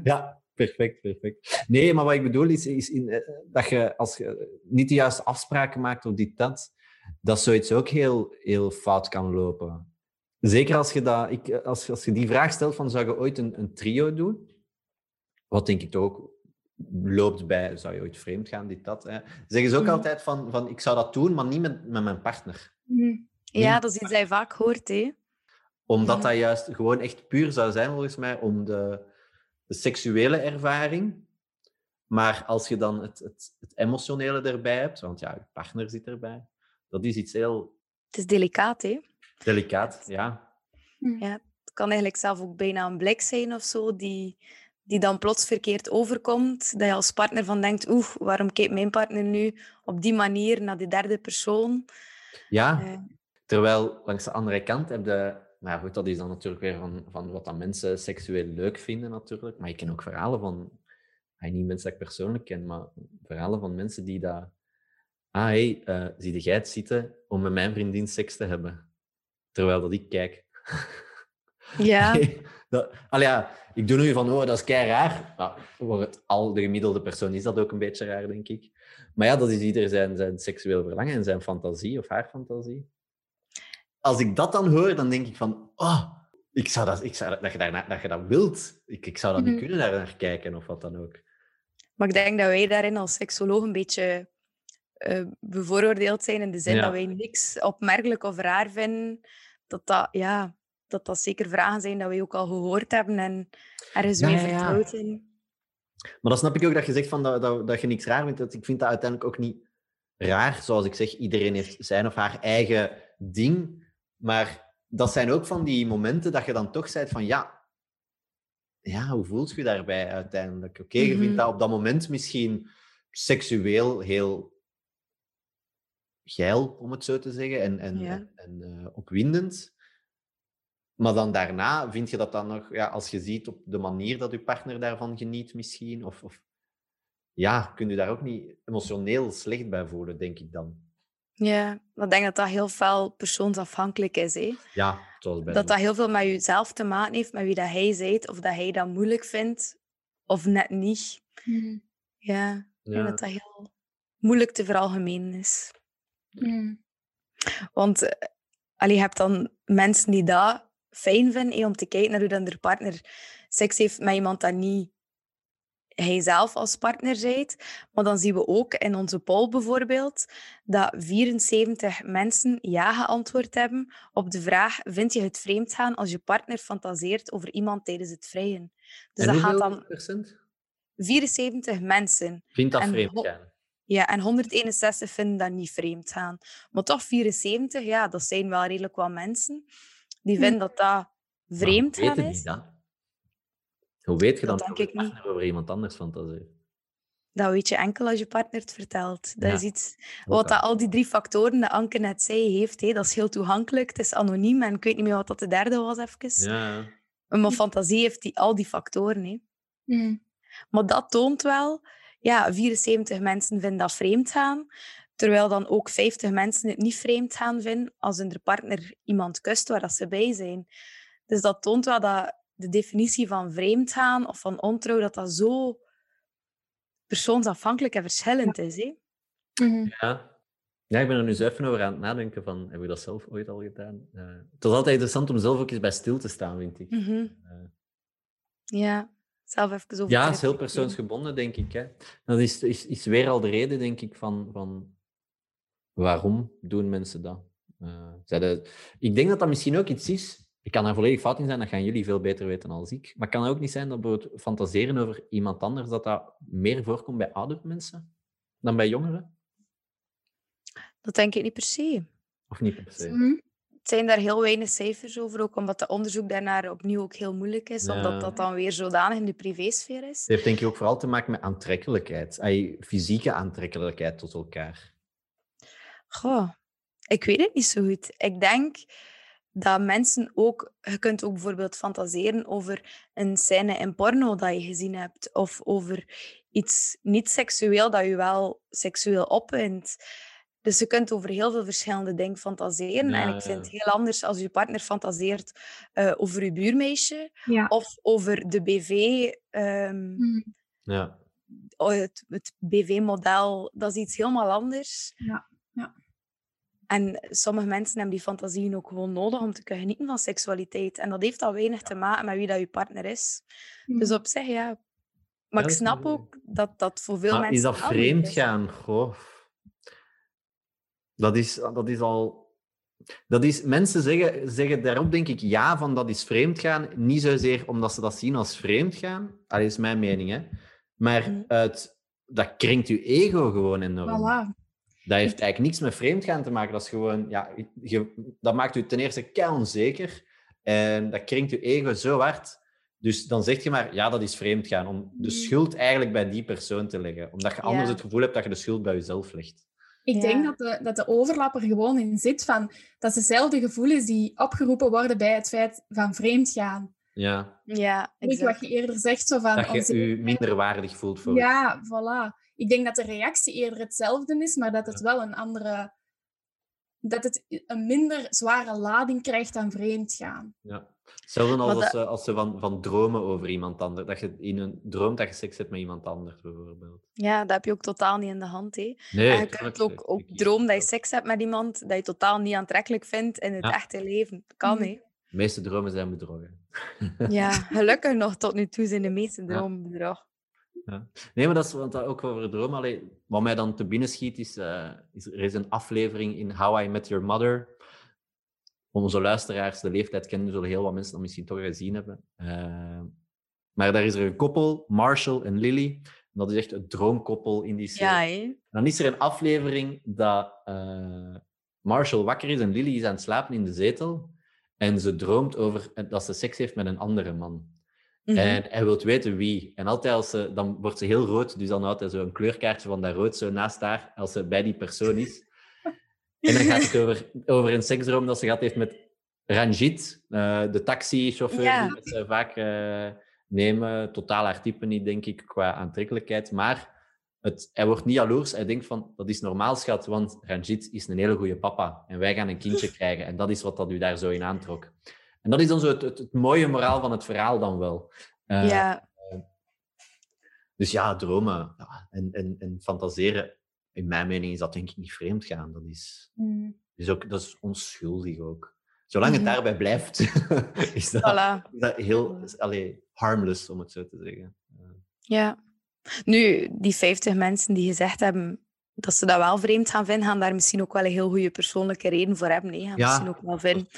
Speaker 4: ja, perfect, perfect. Nee, maar wat ik bedoel is, is in, eh, dat je als je niet de juiste afspraken maakt of dit, dat, dat zoiets ook heel, heel fout kan lopen. Zeker als je, dat, ik, als, als je die vraag stelt van zou je ooit een, een trio doen? Wat denk ik toch ook loopt bij, zou je ooit vreemd gaan, dit, dat. Hè? Zeggen ze ook
Speaker 5: Mhm.
Speaker 4: altijd van, van, ik zou dat doen, maar niet met, met mijn partner.
Speaker 5: Mhm.
Speaker 6: Ja, dat is iets dat je vaak hoort, hè.
Speaker 4: Omdat
Speaker 6: Ja.
Speaker 4: dat juist gewoon echt puur zou zijn, volgens mij, om de, de seksuele ervaring. Maar als je dan het, het, het emotionele erbij hebt, want ja, je partner zit erbij, dat is iets heel
Speaker 6: Het is delicaat, hè.
Speaker 4: delicaat. Ja,
Speaker 6: Het kan eigenlijk zelf ook bijna een blik zijn of zo, die, die dan plots verkeerd overkomt. Dat je als partner van denkt, oeh, waarom kijkt mijn partner nu op die manier naar die derde persoon?
Speaker 4: ja.
Speaker 6: Eh,
Speaker 4: Terwijl langs de andere kant heb je... Maar goed, dat is dan natuurlijk weer van, van wat dat mensen seksueel leuk vinden, natuurlijk. Maar ik ken ook verhalen van... niet mensen dat ik persoonlijk ken, maar verhalen van mensen die dat... Ah, hey, eh, zie jij het zitten om met mijn vriendin seks te hebben? Terwijl dat ik kijk.
Speaker 6: ja,
Speaker 4: dat, ja, ik doe nu van, oh, dat is kei raar. Nou, voor het, al de gemiddelde persoon is dat ook een beetje raar, denk ik. Maar ja, dat is ieder zijn, zijn seksueel verlangen en zijn fantasie of haar fantasie. Als ik dat dan hoor, dan denk ik van, oh, ik zou dat, ik zou dat, dat, je, daarna, dat je dat wilt. Ik, ik zou dat
Speaker 5: Mhm.
Speaker 4: niet kunnen daar naar kijken of wat dan ook.
Speaker 6: maar ik denk dat wij daarin als seksoloog een beetje eh, bevooroordeeld zijn in de zin
Speaker 4: Ja.
Speaker 6: dat wij niks opmerkelijk of raar vinden. Dat dat, ja, dat dat zeker vragen zijn dat wij ook al gehoord hebben en ergens
Speaker 4: Ja,
Speaker 6: mee vertrouwd zijn.
Speaker 4: Maar dan snap ik ook dat je zegt van dat, dat, dat je niks raar vindt. Dat- Ik vind dat uiteindelijk ook niet raar. Zoals ik zeg, iedereen heeft zijn of haar eigen ding. Maar dat zijn ook van die momenten dat je dan toch zei van ja, ja hoe voelt je daarbij uiteindelijk? Oké, je
Speaker 6: Mhm.
Speaker 4: vindt dat op dat moment misschien seksueel heel geil, om het zo te zeggen, en, en,
Speaker 6: Ja.
Speaker 4: en, en, eh, opwindend. Maar dan daarna vind je dat dan nog, ja, als je ziet op de manier dat je partner daarvan geniet, misschien, of, of ja, kun je daar ook niet emotioneel slecht bij voelen, denk ik dan.
Speaker 6: Ja, ik denk dat dat heel veel persoonsafhankelijk is. Hè?
Speaker 4: Ja, zoals bij
Speaker 6: Dat dat heel veel met jezelf te maken heeft, met wie dat hij zijt, of dat hij dat moeilijk vindt, of net niet.
Speaker 5: Mhm.
Speaker 6: Ja, ik denk
Speaker 4: Ja.
Speaker 6: dat dat heel moeilijk te veralgemenen is.
Speaker 5: Mhm.
Speaker 6: Want eh, allee, je hebt dan mensen die dat fijn vinden, eh, om te kijken naar hoe dan de partner seks heeft met iemand dat niet hij zelf als partner zijt. Maar dan zien we ook in onze poll bijvoorbeeld dat 74 mensen ja geantwoord hebben op de vraag: vind je het vreemd gaan als je partner fantaseert over iemand tijdens het vrijen? Dus
Speaker 4: en
Speaker 6: dat gaat
Speaker 4: hoeveel
Speaker 6: dan
Speaker 4: procent?
Speaker 6: 74 mensen.
Speaker 4: Vindt dat
Speaker 6: en
Speaker 4: vreemd gaan?
Speaker 6: Ja, en 161 vinden dat niet vreemd gaan. Maar toch 74, ja, dat zijn wel redelijk wat mensen die
Speaker 5: Hm.
Speaker 6: vinden dat dat vreemd gaan is.
Speaker 4: Hoe weet je
Speaker 6: Dat
Speaker 4: dan
Speaker 6: denk
Speaker 4: dat
Speaker 6: ik
Speaker 4: je
Speaker 6: niet.
Speaker 4: partner over iemand anders fantaseert?
Speaker 6: Dat weet je enkel als je partner het vertelt. Dat
Speaker 4: Ja,
Speaker 6: is iets wat dat
Speaker 4: al.
Speaker 6: die drie factoren dat Anke net zei heeft. Hè. Dat is heel toegankelijk, het is anoniem en ik weet niet meer wat dat de derde was even.
Speaker 4: Ja,
Speaker 6: Maar fantasie heeft die, al die factoren. Hè.
Speaker 5: Mhm.
Speaker 6: Maar dat toont wel, ja, 74 mensen vinden dat vreemd gaan. Terwijl dan ook 50 mensen het niet vreemd gaan vinden als hun partner iemand kust waar dat ze bij zijn. Dus dat toont wel dat de definitie van vreemd gaan of van ontrouw, dat dat zo persoonsafhankelijk en verschillend is. Hè?
Speaker 5: Mhm.
Speaker 4: ja. Ja, ik ben er nu zo even over aan het nadenken van, heb ik dat zelf ooit al gedaan? Eh, het is altijd interessant om zelf ook eens bij stil te staan, vind ik.
Speaker 6: Mhm.
Speaker 4: Eh,
Speaker 6: Ja, zelf even over
Speaker 4: Ja, het is heel persoonsgebonden, denk ik. Hè. Dat is, is, is weer al de reden, denk ik, van, van waarom doen mensen dat. Eh, de- ik denk dat dat misschien ook iets is. Ik kan daar volledig fout in zijn, dat gaan jullie veel beter weten dan ik. Maar kan het ook niet zijn dat bijvoorbeeld fantaseren over iemand anders, dat dat meer voorkomt bij oudere mensen dan bij jongeren?
Speaker 6: Dat denk ik niet per se.
Speaker 4: Of niet per se?
Speaker 5: Mhm.
Speaker 6: Het zijn daar heel weinig cijfers over, ook omdat het onderzoek daarnaar opnieuw ook heel moeilijk is,
Speaker 4: Ja.
Speaker 6: omdat dat dan weer zodanig in de privésfeer is.
Speaker 4: Het heeft denk ik ook vooral te maken met aantrekkelijkheid. Fysieke aantrekkelijkheid tot elkaar.
Speaker 6: Goh, ik weet het niet zo goed. Ik denk dat mensen ook... Je kunt ook bijvoorbeeld fantaseren over een scène in porno dat je gezien hebt. Of over iets niet seksueel dat je wel seksueel opwint. Dus je kunt over heel veel verschillende dingen fantaseren.
Speaker 4: Ja,
Speaker 6: en ik
Speaker 4: ja.
Speaker 6: vind het heel anders als je partner fantaseert eh, over je buurmeisje.
Speaker 5: Ja.
Speaker 6: Of over de BV... ehm,
Speaker 5: Mhm.
Speaker 4: Ja.
Speaker 6: oh, het, het BV-model. Dat is iets helemaal anders. En sommige mensen hebben die fantasieën ook gewoon nodig om te kunnen genieten van seksualiteit. En dat heeft al weinig te maken met wie dat je partner is. Dus op zich, ja. Maar
Speaker 4: Ja,
Speaker 6: ik
Speaker 4: is
Speaker 6: snap ook dat dat voor veel
Speaker 4: Maar
Speaker 6: mensen
Speaker 4: is dat vreemd gaan? Goh. Dat is, dat is al. Dat is, mensen zeggen, zeggen daarop, denk ik, ja, van dat is vreemd gaan. Niet zozeer omdat ze dat zien als vreemd gaan. Dat is mijn mening, hè. Maar
Speaker 6: Mhm.
Speaker 4: uit, dat kringt je ego gewoon enorm.
Speaker 5: Voilà.
Speaker 4: Dat heeft eigenlijk niks met vreemd gaan te maken. Dat is gewoon, ja, je, dat maakt u ten eerste kei onzeker. En dat kringt je ego zo hard. Dus dan zeg je maar, ja, dat is vreemd gaan. Om de schuld eigenlijk bij die persoon te leggen. Omdat je anders
Speaker 6: Ja.
Speaker 4: het gevoel hebt dat je de schuld bij jezelf legt.
Speaker 5: Ik
Speaker 6: Ja.
Speaker 5: denk dat de, dat de overlap er gewoon in zit van dat is dezelfde gevoelens die opgeroepen worden bij het feit van vreemd gaan.
Speaker 4: Ja,
Speaker 6: Ja, exact.
Speaker 5: wat je eerder zegt, zo van...
Speaker 4: dat je je minder waardig voelt voor
Speaker 5: Ja, voilà. Ik denk dat de reactie eerder hetzelfde is, maar dat het wel een andere... Dat het een minder zware lading krijgt dan vreemd gaan.
Speaker 4: Ja. Hetzelfde als, als, als ze van, van dromen over iemand anders. Dat je in een droomt dat je seks hebt met iemand anders, bijvoorbeeld.
Speaker 6: Ja, dat heb je ook totaal niet in de hand. Hè.
Speaker 4: Nee,
Speaker 6: en je kunt ook, ook dromen dat je seks hebt met iemand dat je totaal niet aantrekkelijk vindt in het
Speaker 4: Ja.
Speaker 6: echte leven. Dat kan,
Speaker 5: Mhm.
Speaker 6: hè.
Speaker 4: De meeste dromen zijn bedrogen.
Speaker 6: Ja, gelukkig nog tot nu toe zijn de meeste dromen bedrog.
Speaker 4: Nee, maar dat is want dat ook over dromen. Allee, wat mij dan te binnen schiet, is, eh, is er is een aflevering in How I Met Your Mother. Onze luisteraars, de leeftijd kennen, zullen heel wat mensen dat misschien toch gezien hebben. Eh, maar daar is er een koppel, Marshall en Lily. Dat is echt het droomkoppel in die serie.
Speaker 6: Ja.
Speaker 4: En dan is er een aflevering dat eh, Marshall wakker is en Lily is aan het slapen in de zetel. En ze droomt over dat ze seks heeft met een andere man.
Speaker 6: Mhm.
Speaker 4: En hij wil weten wie. En altijd als ze, dan wordt ze heel rood, dus dan houdt hij zo'n kleurkaartje van dat rood zo naast haar, als ze bij die persoon is. En dan gaat het over, over een seksdroom dat ze gehad heeft met Ranjit, eh, de taxichauffeur
Speaker 6: Ja.
Speaker 4: die ze vaak eh, nemen. Totaal haar type niet, denk ik, qua aantrekkelijkheid. Maar het, hij wordt niet jaloers. Hij denkt van, dat is normaal, schat, want Ranjit is een hele goede papa. En wij gaan een kindje krijgen. En dat is wat dat u daar zo in aantrok. En dat is dan zo het, het, het mooie moraal van het verhaal dan wel. Eh,
Speaker 6: ja,
Speaker 4: dus ja, dromen ja, en, en, en fantaseren, in mijn mening is dat denk ik niet vreemd gaan. Dat is, is, ook, dat is onschuldig ook. Zolang het
Speaker 6: Mhm.
Speaker 4: daarbij blijft, is dat,
Speaker 6: voilà.
Speaker 4: is dat heel is, allee, harmless, om het zo te zeggen. Eh,
Speaker 6: Ja. Nu, die 50 mensen die gezegd hebben dat ze dat wel vreemd gaan vinden, gaan daar misschien ook wel een heel goede persoonlijke reden voor hebben. Nee, gaan
Speaker 4: Ja,
Speaker 6: misschien ook wel vinden.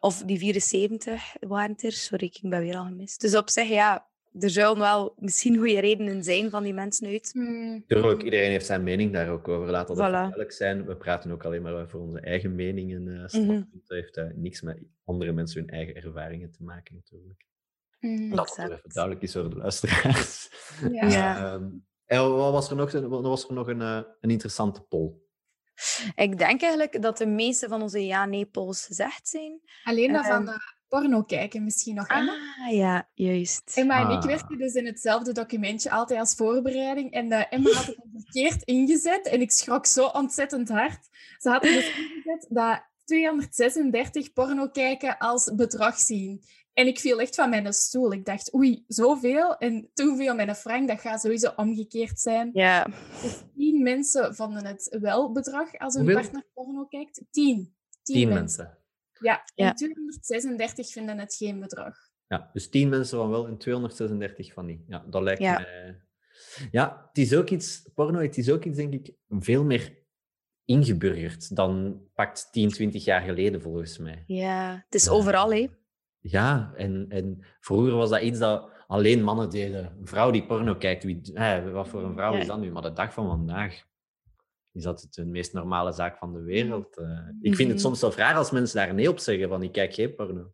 Speaker 6: Of die 74 waren het er. Sorry, ik ben weer al gemist. Dus op zich, ja, er zullen wel misschien goede redenen zijn van die mensen uit.
Speaker 4: Tuurlijk, iedereen heeft zijn mening daar ook over. Laat dat
Speaker 6: Voilà.
Speaker 4: duidelijk zijn. We praten ook alleen maar over onze eigen meningen. eh standpunten. Dat heeft eh, niks met andere mensen hun eigen ervaringen te maken, natuurlijk. Dat het even duidelijk is voor de luisteraars.
Speaker 5: Ja.
Speaker 6: Ja.
Speaker 4: Ehm, en wat was er nog, wat was er nog een, eh, een interessante poll?
Speaker 6: Ik denk eigenlijk dat de meeste van onze ja-nee-polls gezegd zijn.
Speaker 5: Alleen dat van
Speaker 6: Ehm.
Speaker 5: eh, porno kijken misschien nog, Emma.
Speaker 6: Ah, ja, juist.
Speaker 5: Emma en ik
Speaker 4: Ah.
Speaker 5: werken dus in hetzelfde documentje, altijd als voorbereiding. En eh, Emma had het verkeerd ingezet en ik schrok zo ontzettend hard. Ze had het dus ingezet dat 236 porno kijken als bedrag zien. En ik viel echt van mijn stoel. Ik dacht, oei, zoveel. En toen viel mijn frank, dat gaat sowieso omgekeerd zijn.
Speaker 6: Ja,
Speaker 5: Dus tien mensen vonden het wel bedrag als hun
Speaker 4: Hoeveel?
Speaker 5: partner porno kijkt. Tien. Tien,
Speaker 4: Tien
Speaker 5: mensen.
Speaker 4: mensen.
Speaker 5: Ja, en
Speaker 6: Ja.
Speaker 5: 236 vinden het geen bedrag.
Speaker 4: Ja, dus 10 mensen van wel en 236 van niet. Ja, dat lijkt
Speaker 6: Ja.
Speaker 4: mij... Ja, het is ook iets... Porno, het is ook iets, denk ik, veel meer ingeburgerd dan pakt 10, 20 jaar geleden, volgens mij.
Speaker 6: ja. Het is overal, hè.
Speaker 4: Ja, en, en vroeger was dat iets dat alleen mannen deden. Een vrouw die porno kijkt, wie, hè, wat voor een vrouw
Speaker 6: Ja.
Speaker 4: is dat nu? Maar de dag van vandaag is dat het de meest normale zaak van de wereld. Eh, ik vind het
Speaker 6: Mhm.
Speaker 4: soms wel raar als mensen daar nee op zeggen, van ik kijk geen porno.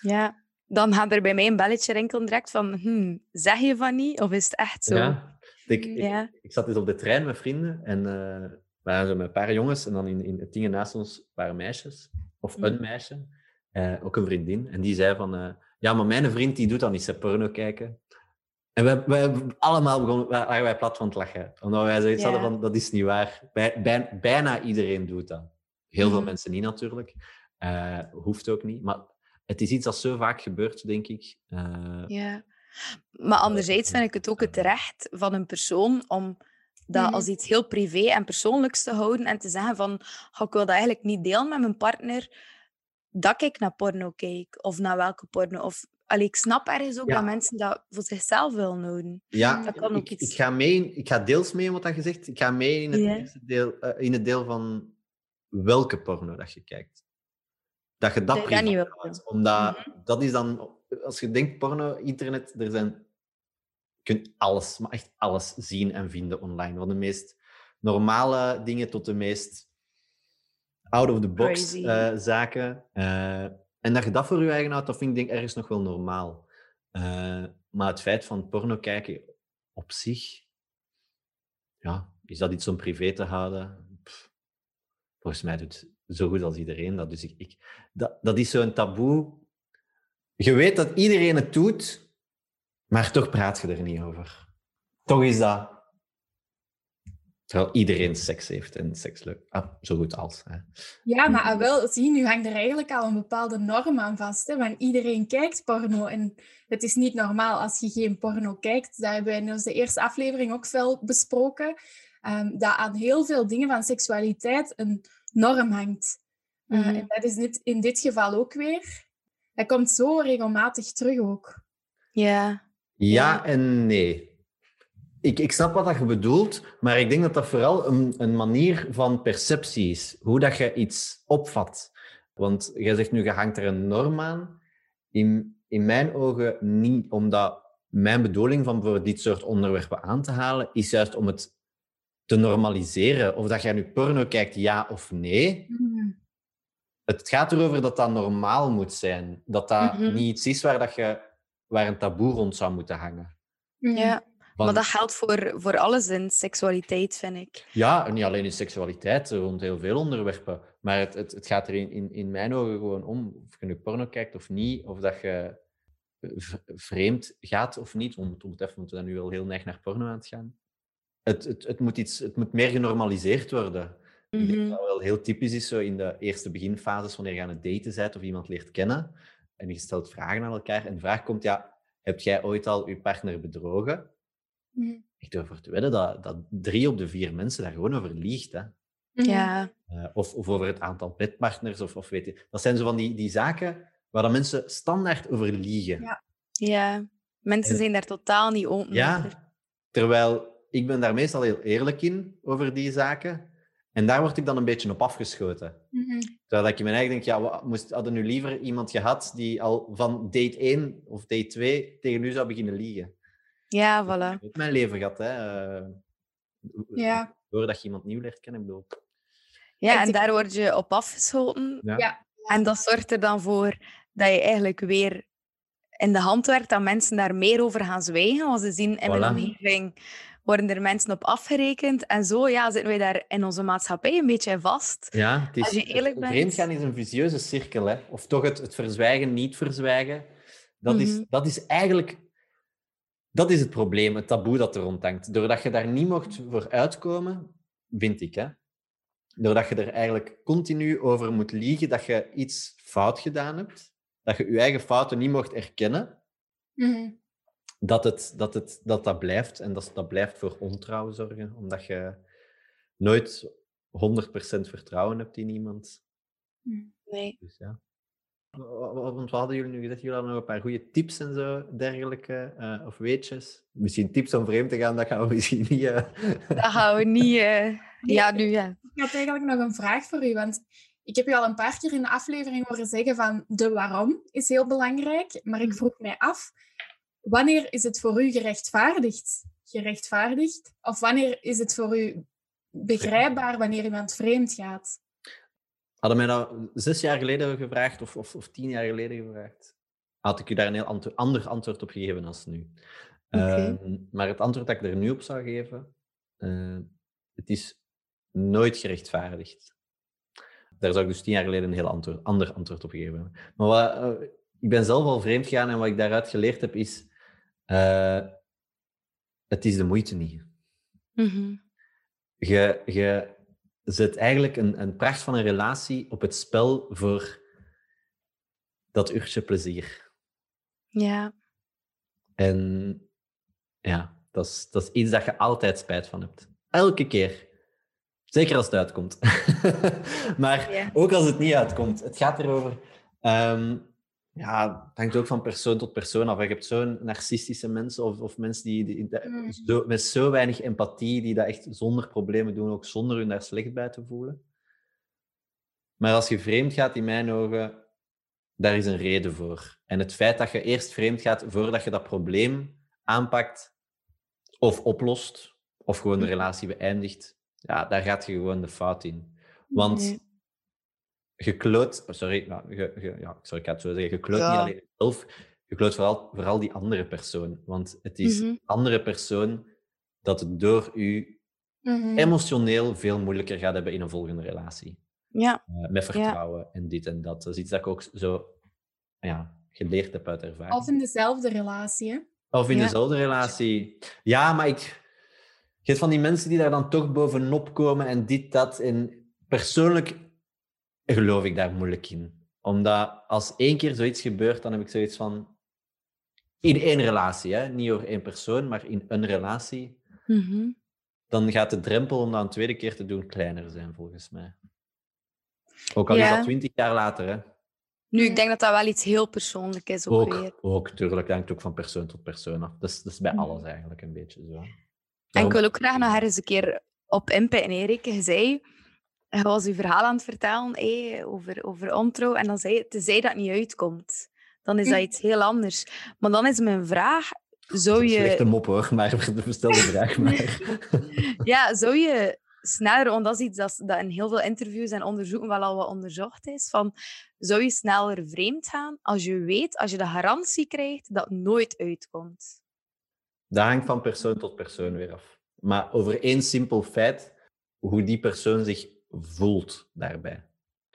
Speaker 6: Ja. Dan gaat er bij mij een belletje rinkelen direct van, hm, zeg je van niet? Of is het echt zo?
Speaker 4: Ja. Ik,
Speaker 6: Ja.
Speaker 4: ik zat dus op de trein met vrienden en we waren zo met een paar jongens en dan in, in het dingen naast ons waren meisjes, of een
Speaker 6: Mhm.
Speaker 4: meisje, eh, ook een vriendin. En die zei van, eh, ja, maar mijn vriend die doet dan niet, ze porno kijken. En wij, wij allemaal begonnen, wij- waren wij plat van het lachen. Omdat wij zoiets
Speaker 6: Ja.
Speaker 4: hadden van, dat is niet waar. Bij, bij- bijna iedereen doet dat. Heel veel
Speaker 6: Mhm.
Speaker 4: mensen niet natuurlijk. Eh, hoeft ook niet. Maar het is iets dat zo vaak gebeurt, denk ik. Eh,
Speaker 6: Ja. Maar anderzijds vind ik het ook het recht van een persoon om dat
Speaker 5: Mhm.
Speaker 6: als iets heel privé en persoonlijks te houden en te zeggen van, "Ga, ik wil dat eigenlijk niet delen met mijn partner, dat ik naar porno kijk of naar welke porno. Of, allee, ik snap ergens ook
Speaker 4: Ja.
Speaker 6: dat mensen dat voor zichzelf willen houden.
Speaker 4: Ja,
Speaker 6: Dat kan ook
Speaker 4: ik,
Speaker 6: iets-
Speaker 4: ik, ga mee, ik ga deels mee in wat dat je zegt. Ik ga mee in het, eerste deel, eh, in het deel van welke porno dat je kijkt. Dat je dat
Speaker 6: niet doen.
Speaker 4: Omdat dat is dan... Als je denkt porno, internet, er zijn... Je kunt alles, maar echt alles zien en vinden online. Van de meest normale dingen tot de meest out-of-the-box eh, zaken. Eh, en dat je dat voor je eigen houdt, dat vind ik denk ergens nog wel normaal. Eh, maar het feit van porno kijken op zich, ja, is dat iets om privé te houden? Pff, volgens mij doet zo goed als iedereen dat. Dus ik, ik, dat, dat is zo'n taboe. Je weet dat iedereen het doet, maar toch praat je er niet over. Toch is dat. Terwijl iedereen seks heeft en seks leuk. Ah, zo goed als. Hè.
Speaker 5: Ja, maar ah, wel, zie, nu hangt er eigenlijk al een bepaalde norm aan vast. Hè? Want iedereen kijkt porno en het is niet normaal als je geen porno kijkt. Dat hebben we in onze eerste aflevering ook veel besproken. ehm, dat aan heel veel dingen van seksualiteit een norm hangt. Eh,
Speaker 6: Mhm.
Speaker 5: en dat is dit, in dit geval ook weer. Dat komt zo regelmatig terug ook.
Speaker 6: Ja.
Speaker 4: Ja
Speaker 6: Ja.
Speaker 4: en nee. Ik, ik snap wat dat je bedoelt, maar ik denk dat dat vooral een, een manier van perceptie is. Hoe dat je iets opvat. Want jij zegt nu, je hangt er een norm aan. In, in mijn ogen niet, omdat mijn bedoeling van voor dit soort onderwerpen aan te halen, is juist om het te normaliseren. Of dat jij nu porno kijkt, ja of nee. Het gaat erover dat dat normaal moet zijn. Dat dat
Speaker 6: Mhm.
Speaker 4: niet iets is waar, dat je, waar een taboe rond zou moeten hangen.
Speaker 6: ja. Maar dat geldt voor, voor alles in seksualiteit, vind ik.
Speaker 4: Ja, en niet alleen in seksualiteit, rond heel veel onderwerpen. Maar het, het, het gaat er in, in, in mijn ogen gewoon om, of je nu porno kijkt of niet, of dat je vreemd gaat of niet. Om, om het even, want we zijn nu al heel neig naar porno aan het gaan. Het, het, het, moet, iets, het moet meer genormaliseerd worden. Ik denk
Speaker 6: Mhm.
Speaker 4: dat wel heel typisch is zo in de eerste beginfases, wanneer je aan het daten bent of iemand leert kennen. En je stelt vragen aan elkaar. En de vraag komt, ja, heb jij ooit al je partner bedrogen?
Speaker 5: Mhm.
Speaker 4: Ik durf er te wedden dat, dat drie op de vier mensen daar gewoon over liegt. Hè?
Speaker 6: Ja.
Speaker 4: Eh, of, of over het aantal bedpartners, of, of weet je. Dat zijn zo van die, die zaken waar dan mensen standaard over liegen.
Speaker 5: Ja.
Speaker 6: ja. Mensen
Speaker 4: En-
Speaker 6: zijn daar totaal niet open
Speaker 4: Ja,
Speaker 6: over.
Speaker 4: terwijl ik ben daar meestal heel eerlijk in over die zaken. En daar word ik dan een beetje op afgeschoten.
Speaker 5: Mhm.
Speaker 4: Terwijl ik in mijn eigen denk, ja, wat, moest, hadden nu liever iemand gehad die al van date 1 of date 2 tegen u zou beginnen liegen.
Speaker 6: Ja,
Speaker 4: Ik
Speaker 6: voilà.
Speaker 4: heb ook mijn leven gehad, hè. eh,
Speaker 5: Ja.
Speaker 4: Doordat je iemand nieuw leert kennen, ik bedoel...
Speaker 6: Ja,
Speaker 5: Ik
Speaker 6: en daar word je op afgeschoten.
Speaker 4: Ja.
Speaker 5: Ja.
Speaker 6: En dat zorgt er dan voor dat je eigenlijk weer in de hand werkt dat mensen daar meer over gaan zwijgen. Want ze zien in mijn
Speaker 4: Voilà.
Speaker 6: omgeving worden er mensen op afgerekend. En zo ja, zitten wij daar in onze maatschappij een beetje in vast.
Speaker 4: Ja, het is,
Speaker 6: Als je eerlijk
Speaker 4: het
Speaker 6: bent-
Speaker 4: vreemdgaan is een vicieuze cirkel. Hè? Of toch het, het verzwijgen, niet verzwijgen. Dat, is,
Speaker 6: Mhm.
Speaker 4: dat is eigenlijk... Dat is het probleem, het taboe dat er rond hangt. Doordat je daar niet mocht voor uitkomen, vind ik, hè. Doordat je er eigenlijk continu over moet liegen dat je iets fout gedaan hebt, dat je je eigen fouten niet mocht erkennen,
Speaker 5: Mhm.
Speaker 4: dat het, dat, het, dat, dat blijft. En dat, dat blijft voor ontrouw zorgen, omdat je nooit 100% vertrouwen hebt in iemand.
Speaker 6: Nee.
Speaker 4: Dus ja. Wa- wa- Want wat hadden jullie nu gezegd? Jullie hadden nog een paar goede tips en zo, dergelijke, eh, of weetjes. Misschien tips om vreemd te gaan, dat gaan we misschien niet... eh,
Speaker 6: Dat gaan we niet... eh, Ja, nu ja.
Speaker 5: Ik had eigenlijk nog een vraag voor u, want ik heb u al een paar keer in de aflevering horen zeggen van de waarom is heel belangrijk, maar ik vroeg mij af, wanneer is het voor u gerechtvaardigd? Gerechtvaardigd? Of wanneer is het voor u begrijpbaar wanneer iemand vreemd gaat?
Speaker 4: Hadden mij dat zes jaar geleden gevraagd, of, of, of tien jaar geleden gevraagd, had ik u daar een heel antwo- ander antwoord op gegeven als nu. Ehm, maar het antwoord dat ik er nu op zou geven, eh, het is nooit gerechtvaardigd. Daar zou ik dus tien jaar geleden een heel antwoord, ander antwoord op geven. Maar wat, eh, ik ben zelf al vreemd gegaan en wat ik daaruit geleerd heb is, eh, het is de moeite niet.
Speaker 6: Mhm.
Speaker 4: Je, je zet eigenlijk een, een pracht van een relatie op het spel voor dat uurtje plezier.
Speaker 6: Ja.
Speaker 4: En ja, dat is, dat is iets dat je altijd spijt van hebt. Elke keer. Zeker als het uitkomt. maar
Speaker 6: Ja.
Speaker 4: ook als het niet uitkomt. Het gaat erover... ehm, ja, het hangt ook van persoon tot persoon af. Je hebt zo'n narcistische mensen of, of mensen die, die, die-
Speaker 5: Mm.
Speaker 4: zo, met zo weinig empathie, die dat echt zonder problemen doen, ook zonder hun daar slecht bij te voelen. Maar als je vreemd gaat, in mijn ogen, daar is een reden voor. En het feit dat je eerst vreemd gaat voordat je dat probleem aanpakt of oplost, of gewoon de relatie beëindigt, ja, daar gaat je gewoon de fout in. Want Kloot, oh, sorry, nou, ja, sorry, ik ga het zo zeggen,
Speaker 6: Ja.
Speaker 4: niet alleen jezelf, je kloot vooral, vooral die andere persoon. Want het is die andere persoon dat het door u
Speaker 5: Mhm.
Speaker 4: emotioneel veel moeilijker gaat hebben in een volgende relatie.
Speaker 6: Ja,
Speaker 4: Eh, met vertrouwen en dit en dat. Dat is iets dat ik ook zo ja, geleerd heb uit ervaring.
Speaker 5: Of in dezelfde relatie, hè?
Speaker 4: Of in
Speaker 6: Ja.
Speaker 4: dezelfde relatie. Ja, maar ik... Je hebt van die mensen die daar dan toch bovenop komen en dit, dat. En persoonlijk geloof ik daar moeilijk in. Omdat als één keer zoiets gebeurt, dan heb ik zoiets van... In één relatie, hè? niet over één persoon, maar in een relatie.
Speaker 6: Mhm.
Speaker 4: Dan gaat de drempel om dat een tweede keer te doen kleiner zijn, volgens mij. Ook al is dat twintig jaar later, hè.
Speaker 6: Nu, ik denk dat dat wel iets heel persoonlijk is ook,
Speaker 4: Ook,
Speaker 6: weer.
Speaker 4: ook, tuurlijk. Dat hangt ook van persoon tot persoon af. Dat is, dat is bij
Speaker 5: Mhm.
Speaker 4: alles eigenlijk een beetje zo.
Speaker 6: En ik wil ook graag nog eens een keer op inpikken, Erik. Je zei, je was je verhaal aan het vertellen over, over ontrouw. En dan zei je, tenzij dat niet uitkomt, dan is dat
Speaker 5: Mhm.
Speaker 6: iets heel anders. Maar dan is mijn vraag, zou
Speaker 4: een slechte
Speaker 6: je,
Speaker 4: mop hoor, maar stel de vraag maar.
Speaker 6: ja, zou je sneller, want dat is iets dat, dat in heel veel interviews en onderzoeken wel al wat onderzocht is, van, zou je sneller vreemd gaan als je weet, als je de garantie krijgt dat het nooit uitkomt?
Speaker 4: Dat hangt van persoon tot persoon weer af. Maar over één simpel feit, hoe die persoon zich voelt daarbij.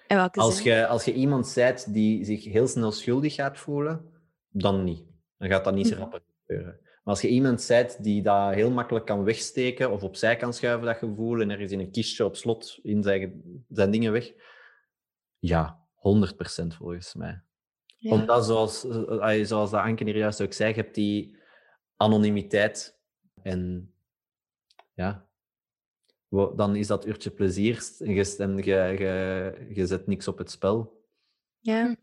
Speaker 6: In welke
Speaker 4: Als
Speaker 6: zin?
Speaker 4: je, als je iemand bent die zich heel snel schuldig gaat voelen, dan niet. Dan gaat dat niet zo
Speaker 6: Mhm.
Speaker 4: rap gebeuren. Maar als je iemand bent die dat heel makkelijk kan wegsteken of opzij kan schuiven, dat gevoel, en er is in een kistje op slot in zijn, zijn dingen weg, ja, 100% volgens mij.
Speaker 6: Ja.
Speaker 4: Omdat, zoals, eh, eh, zoals dat Anke hier juist ook zei, je hebt die anonimiteit. En ja, dan is dat uurtje plezier en je, en je, je, je zet niks op het spel.
Speaker 6: Ja.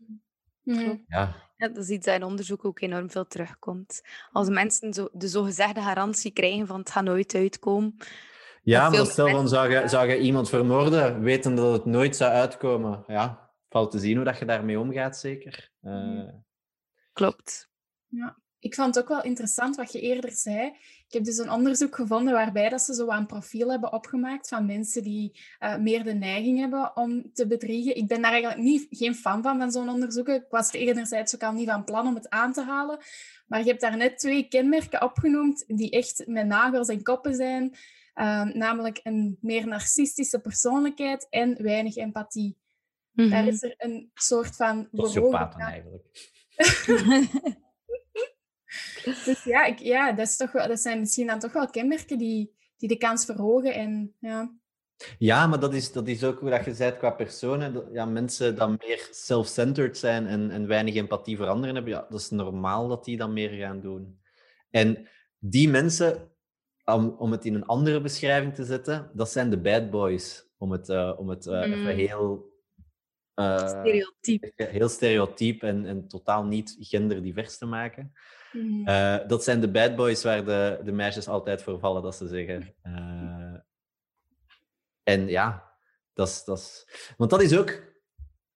Speaker 5: Mhm.
Speaker 4: Ja,
Speaker 6: Ja, dat is iets dat in onderzoek ook enorm veel terugkomt. Als mensen zo, de zogezegde garantie krijgen van het gaat nooit uitkomen.
Speaker 4: ja maar stel zou je, zou je iemand vermoorden, weten dat het nooit zou uitkomen? Ja, valt te zien hoe dat je daarmee omgaat, zeker. Eh.
Speaker 6: Klopt.
Speaker 5: Ik vond het ook wel interessant wat je eerder zei. Ik heb dus een onderzoek gevonden waarbij dat ze zo wat een profiel hebben opgemaakt van mensen die eh, meer de neiging hebben om te bedriegen. Ik ben daar eigenlijk niet, geen fan van, van zo'n onderzoeken. Ik was enerzijds ook al niet van plan om het aan te halen. Maar je hebt daar net twee kenmerken opgenoemd die echt met nagels en koppen zijn. Ehm, namelijk een meer narcistische persoonlijkheid en weinig empathie. Daar
Speaker 6: Mhm.
Speaker 5: is er een soort van...
Speaker 4: sociopaten eigenlijk.
Speaker 5: Dus ja, ik, ja dat, is toch wel, dat zijn misschien dan toch wel kenmerken die, die de kans verhogen. En, ja.
Speaker 4: Ja, maar dat is, dat is ook hoe dat je zei qua personen. Dat, ja, mensen die meer self-centered zijn en, en weinig empathie voor anderen hebben, ja, dat is normaal dat die dat meer gaan doen. En die mensen, om, om het in een andere beschrijving te zetten, dat zijn de bad boys. Om het, eh, om het eh, even
Speaker 6: Mm.
Speaker 4: heel... eh,
Speaker 6: Stereotyp.
Speaker 4: heel stereotyp en, en totaal niet genderdivers te maken.
Speaker 5: Mhm.
Speaker 4: Eh, dat zijn de bad boys waar de, de meisjes altijd voor vallen, dat ze zeggen. Eh, en ja, dat is. Want dat is ook...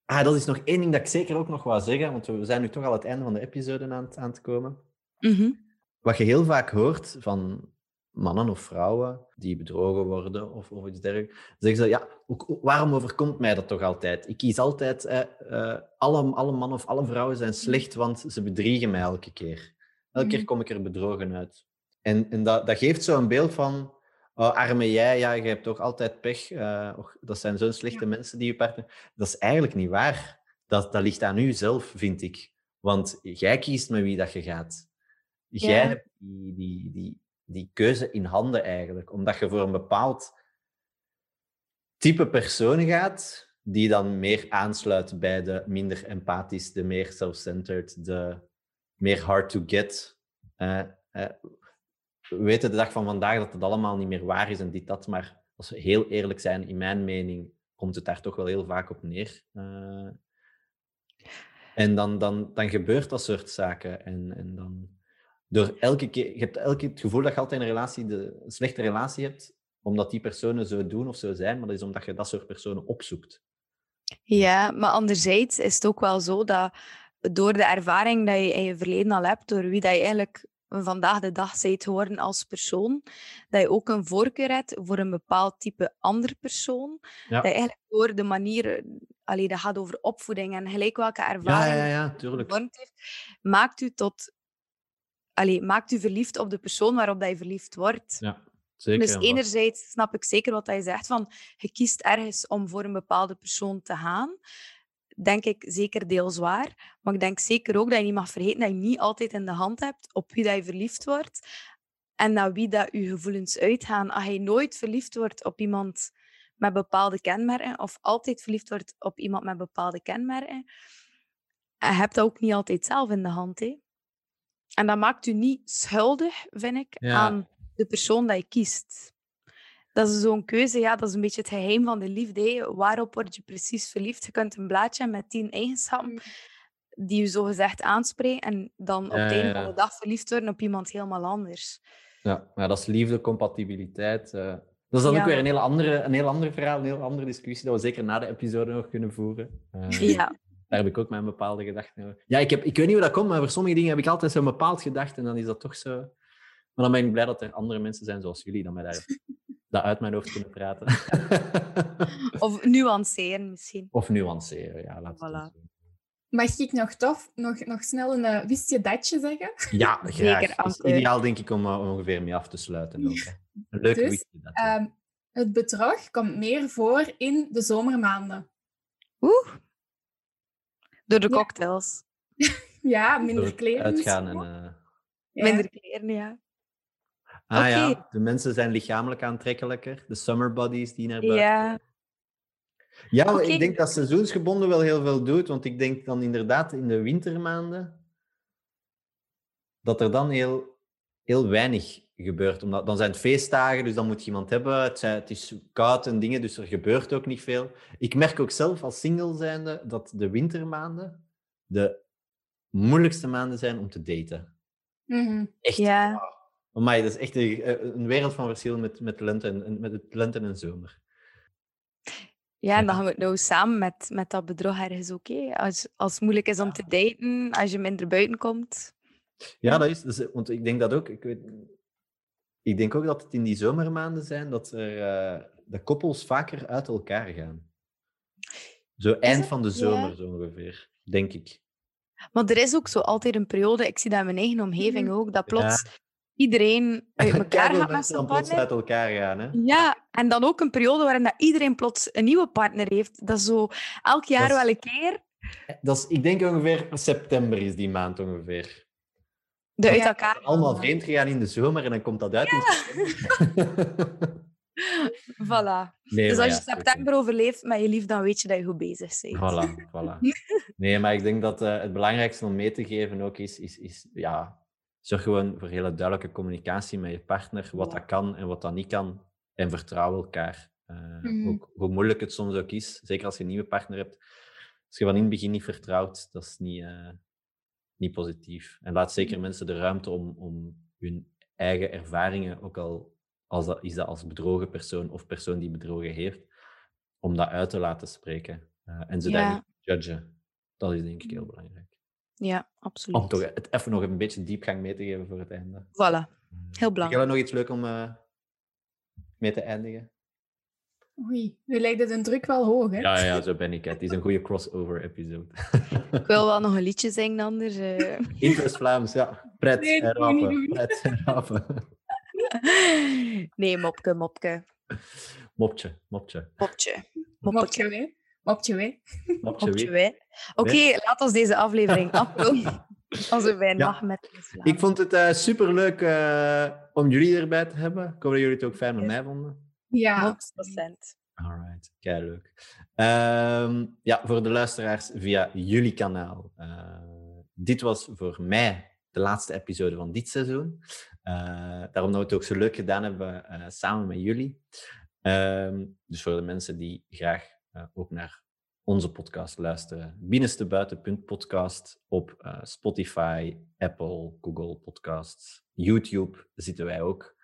Speaker 4: Ah, dat is nog één ding dat ik zeker ook nog wou zeggen, want we zijn nu toch al het einde van de episode aan, het- aan het komen.
Speaker 6: Mhm.
Speaker 4: Wat je heel vaak hoort van mannen of vrouwen die bedrogen worden of, of iets dergelijks, zeggen ze, ja, waarom overkomt mij dat toch altijd? Ik kies altijd, eh, eh, alle, alle mannen of alle vrouwen zijn slecht, want ze bedriegen mij elke keer. Elke keer
Speaker 5: Mhm.
Speaker 4: kom ik er bedrogen uit. En, en dat, dat geeft zo een beeld van, oh, arme jij, ja, je hebt toch altijd pech. eh, och, dat zijn zo'n slechte
Speaker 5: Ja.
Speaker 4: mensen die je partner... Dat is eigenlijk niet waar. Dat, dat ligt aan u zelf, vind ik. Want jij kiest met wie dat je gaat. Jij
Speaker 6: Ja.
Speaker 4: hebt die, die, die, die keuze in handen eigenlijk, omdat je voor een bepaald type persoon gaat, die dan meer aansluit bij de minder empathisch, de meer self-centered, de meer hard to get. Eh, eh, we weten de dag van vandaag dat het allemaal niet meer waar is en dit, dat. Maar als we heel eerlijk zijn, in mijn mening, komt het daar toch wel heel vaak op neer. Uh, en dan, dan, dan gebeurt dat soort zaken. En, en dan, door elke keer, je hebt elke het gevoel dat je altijd een, relatie, de, een slechte relatie hebt, omdat die personen zo doen of zo zijn, maar dat is omdat je dat soort personen opzoekt.
Speaker 6: Ja, maar anderzijds is het ook wel zo dat door de ervaring dat je in je verleden al hebt, door wie dat je eigenlijk vandaag de dag bent geworden als persoon, dat je ook een voorkeur hebt voor een bepaald type andere persoon. Dat je eigenlijk door de manier, allee, dat gaat over opvoeding en gelijk welke ervaring
Speaker 4: ja, ja, ja, tuurlijk.
Speaker 6: heeft, maakt u tot, allee, maakt u verliefd op de persoon waarop dat je verliefd wordt.
Speaker 4: Ja. Zeker,
Speaker 6: dus enerzijds snap ik zeker wat je zegt, van je kiest ergens om voor een bepaalde persoon te gaan denk ik zeker deels waar. Maar ik denk zeker ook dat je niet mag vergeten dat je niet altijd in de hand hebt op wie dat je verliefd wordt en naar wie dat je gevoelens uitgaan. Als je nooit verliefd wordt op iemand met bepaalde kenmerken of altijd verliefd wordt op iemand met bepaalde kenmerken, en je hebt dat ook niet altijd zelf in de hand. Hè? En dat maakt u niet schuldig, vind ik, aan de persoon dat je kiest dat is zo'n keuze, ja, dat is een beetje het geheim van de liefde. Waarop word je precies verliefd? Je kunt een blaadje met tien eigenschappen mm. die je zogezegd aanspreken en dan op het einde van de dag verliefd worden op iemand helemaal anders.
Speaker 4: Ja, maar dat is liefde, compatibiliteit. Uh, dat is dan ook weer een heel, andere, een heel ander verhaal, een heel andere discussie, dat we zeker na de episode nog kunnen voeren.
Speaker 6: Uh, ja.
Speaker 4: Daar heb ik ook mijn bepaalde gedachten over. Ja, ik, heb, ik weet niet hoe dat komt, maar voor sommige dingen heb ik altijd zo'n bepaald gedacht en dan is dat toch zo... Maar dan ben ik blij dat er andere mensen zijn zoals jullie, dan mij daar dat uit mijn hoofd kunnen praten.
Speaker 6: of nuanceren misschien.
Speaker 4: Of nuanceren, ja. Laat voilà.
Speaker 5: Mag ik nog tof, nog, nog snel een uh, wist je datje zeggen?
Speaker 4: Ja, graag. Zeker, dat is ideaal denk ik om uh, ongeveer mee af te sluiten. Ook, een leuk dus, wist je datje.
Speaker 5: Um, het bedrog komt meer voor in de zomermaanden.
Speaker 6: Oeh. Door de cocktails.
Speaker 5: ja, minder kleren.
Speaker 4: Uitgaan en... Uh...
Speaker 6: Ja. Minder kleren, ja.
Speaker 4: Ah ja, de mensen zijn lichamelijk aantrekkelijker. De summer bodies die naar buiten
Speaker 6: Ja.
Speaker 4: Ja, ik denk dat seizoensgebonden wel heel veel doet. Want ik denk dan inderdaad in de wintermaanden dat er dan heel, heel weinig gebeurt. Omdat, dan zijn het feestdagen, dus dan moet je iemand hebben. Het, zijn, het is koud en dingen, dus er gebeurt ook niet veel. Ik merk ook zelf als single zijnde dat de wintermaanden de moeilijkste maanden zijn om te daten.
Speaker 5: Mm
Speaker 4: Echt.
Speaker 6: Ja.
Speaker 4: Maar dat is echt een, een, wereld van verschil met, met, lente en, met het lente en zomer.
Speaker 6: Ja, en dan gaan we het nou samen met, met dat bedrog ergens ook. Als, als het moeilijk is om te daten, als je minder buiten komt.
Speaker 4: Ja, dat is, dat want ik denk dat ook. Ik, weet, ik denk ook dat het in die zomermaanden zijn dat er, uh, de koppels vaker uit elkaar gaan. Zo eind van de zomer, zo ongeveer, denk ik.
Speaker 6: Maar er is ook zo altijd een periode, ik zie dat in mijn eigen omgeving ook, dat plots iedereen uit elkaar gaat met zijn partner.
Speaker 4: uit elkaar gaan, hè?
Speaker 6: Ja, en dan ook een periode waarin dat iedereen plots een nieuwe partner heeft. Dat is zo elk jaar wel een keer.
Speaker 4: Dat is, ik denk ongeveer september is die maand ongeveer.
Speaker 6: De uit elkaar.
Speaker 4: Allemaal vreemd gegaan in de zomer en dan komt dat uit in september.
Speaker 6: voilà. dus als je september overleeft met je lief, dan weet je dat je goed bezig bent.
Speaker 4: Voilà, voilà. Nee, maar ik denk dat uh, het belangrijkste om mee te geven ook is, is, is ja, zorg gewoon voor hele duidelijke communicatie met je partner, wat dat kan en wat dat niet kan. En vertrouw elkaar. Uh, ook, hoe moeilijk het soms ook is, zeker als je een nieuwe partner hebt. Als je van in het begin niet vertrouwt, dat is niet, uh, niet positief. En laat zeker mensen de ruimte om, om hun eigen ervaringen, ook al als dat, is dat als bedrogen persoon of persoon die bedrogen heeft, om dat uit te laten spreken. Uh, en ze ja. daar niet judgen. Dat is denk ik heel belangrijk.
Speaker 6: Ja, absoluut.
Speaker 4: Om toch het even nog een beetje diepgang mee te geven voor het einde.
Speaker 6: Voilà, heel belangrijk.
Speaker 4: Heb je nog iets leuk om uh, mee te eindigen?
Speaker 5: Oei, nu lijkt het een druk wel hoog, hè?
Speaker 4: Ja, ja, zo ben ik. Het is een goede crossover-episode.
Speaker 6: ik wil wel nog een liedje zingen, anders... Uh...
Speaker 4: Interest Vlaams, ja. Pret, nee. Pret,
Speaker 6: nee, mopke, mopke.
Speaker 4: Mopje, mopje.
Speaker 6: Mopje.
Speaker 5: Mopje, hè? Mopje, hè?
Speaker 4: Mopje, hè?
Speaker 6: Oké, okay, laat ons deze aflevering afronden. Als we bij ja. met
Speaker 4: Ik vond het uh, superleuk uh, om jullie erbij te hebben. Ik hoop dat jullie het ook fijn met mij vonden.
Speaker 5: Ja,
Speaker 6: 100%.
Speaker 4: Alright, kei leuk. Um, ja, voor de luisteraars via jullie kanaal. Uh, dit was voor mij de laatste episode van dit seizoen. daarom dat we het ook zo leuk gedaan hebben samen met jullie. Ehm, dus voor de mensen die graag ook naar onze podcast luisteren. Binnenste buitenpunt podcast op Spotify, Apple, Google Podcasts, YouTube zitten wij ook.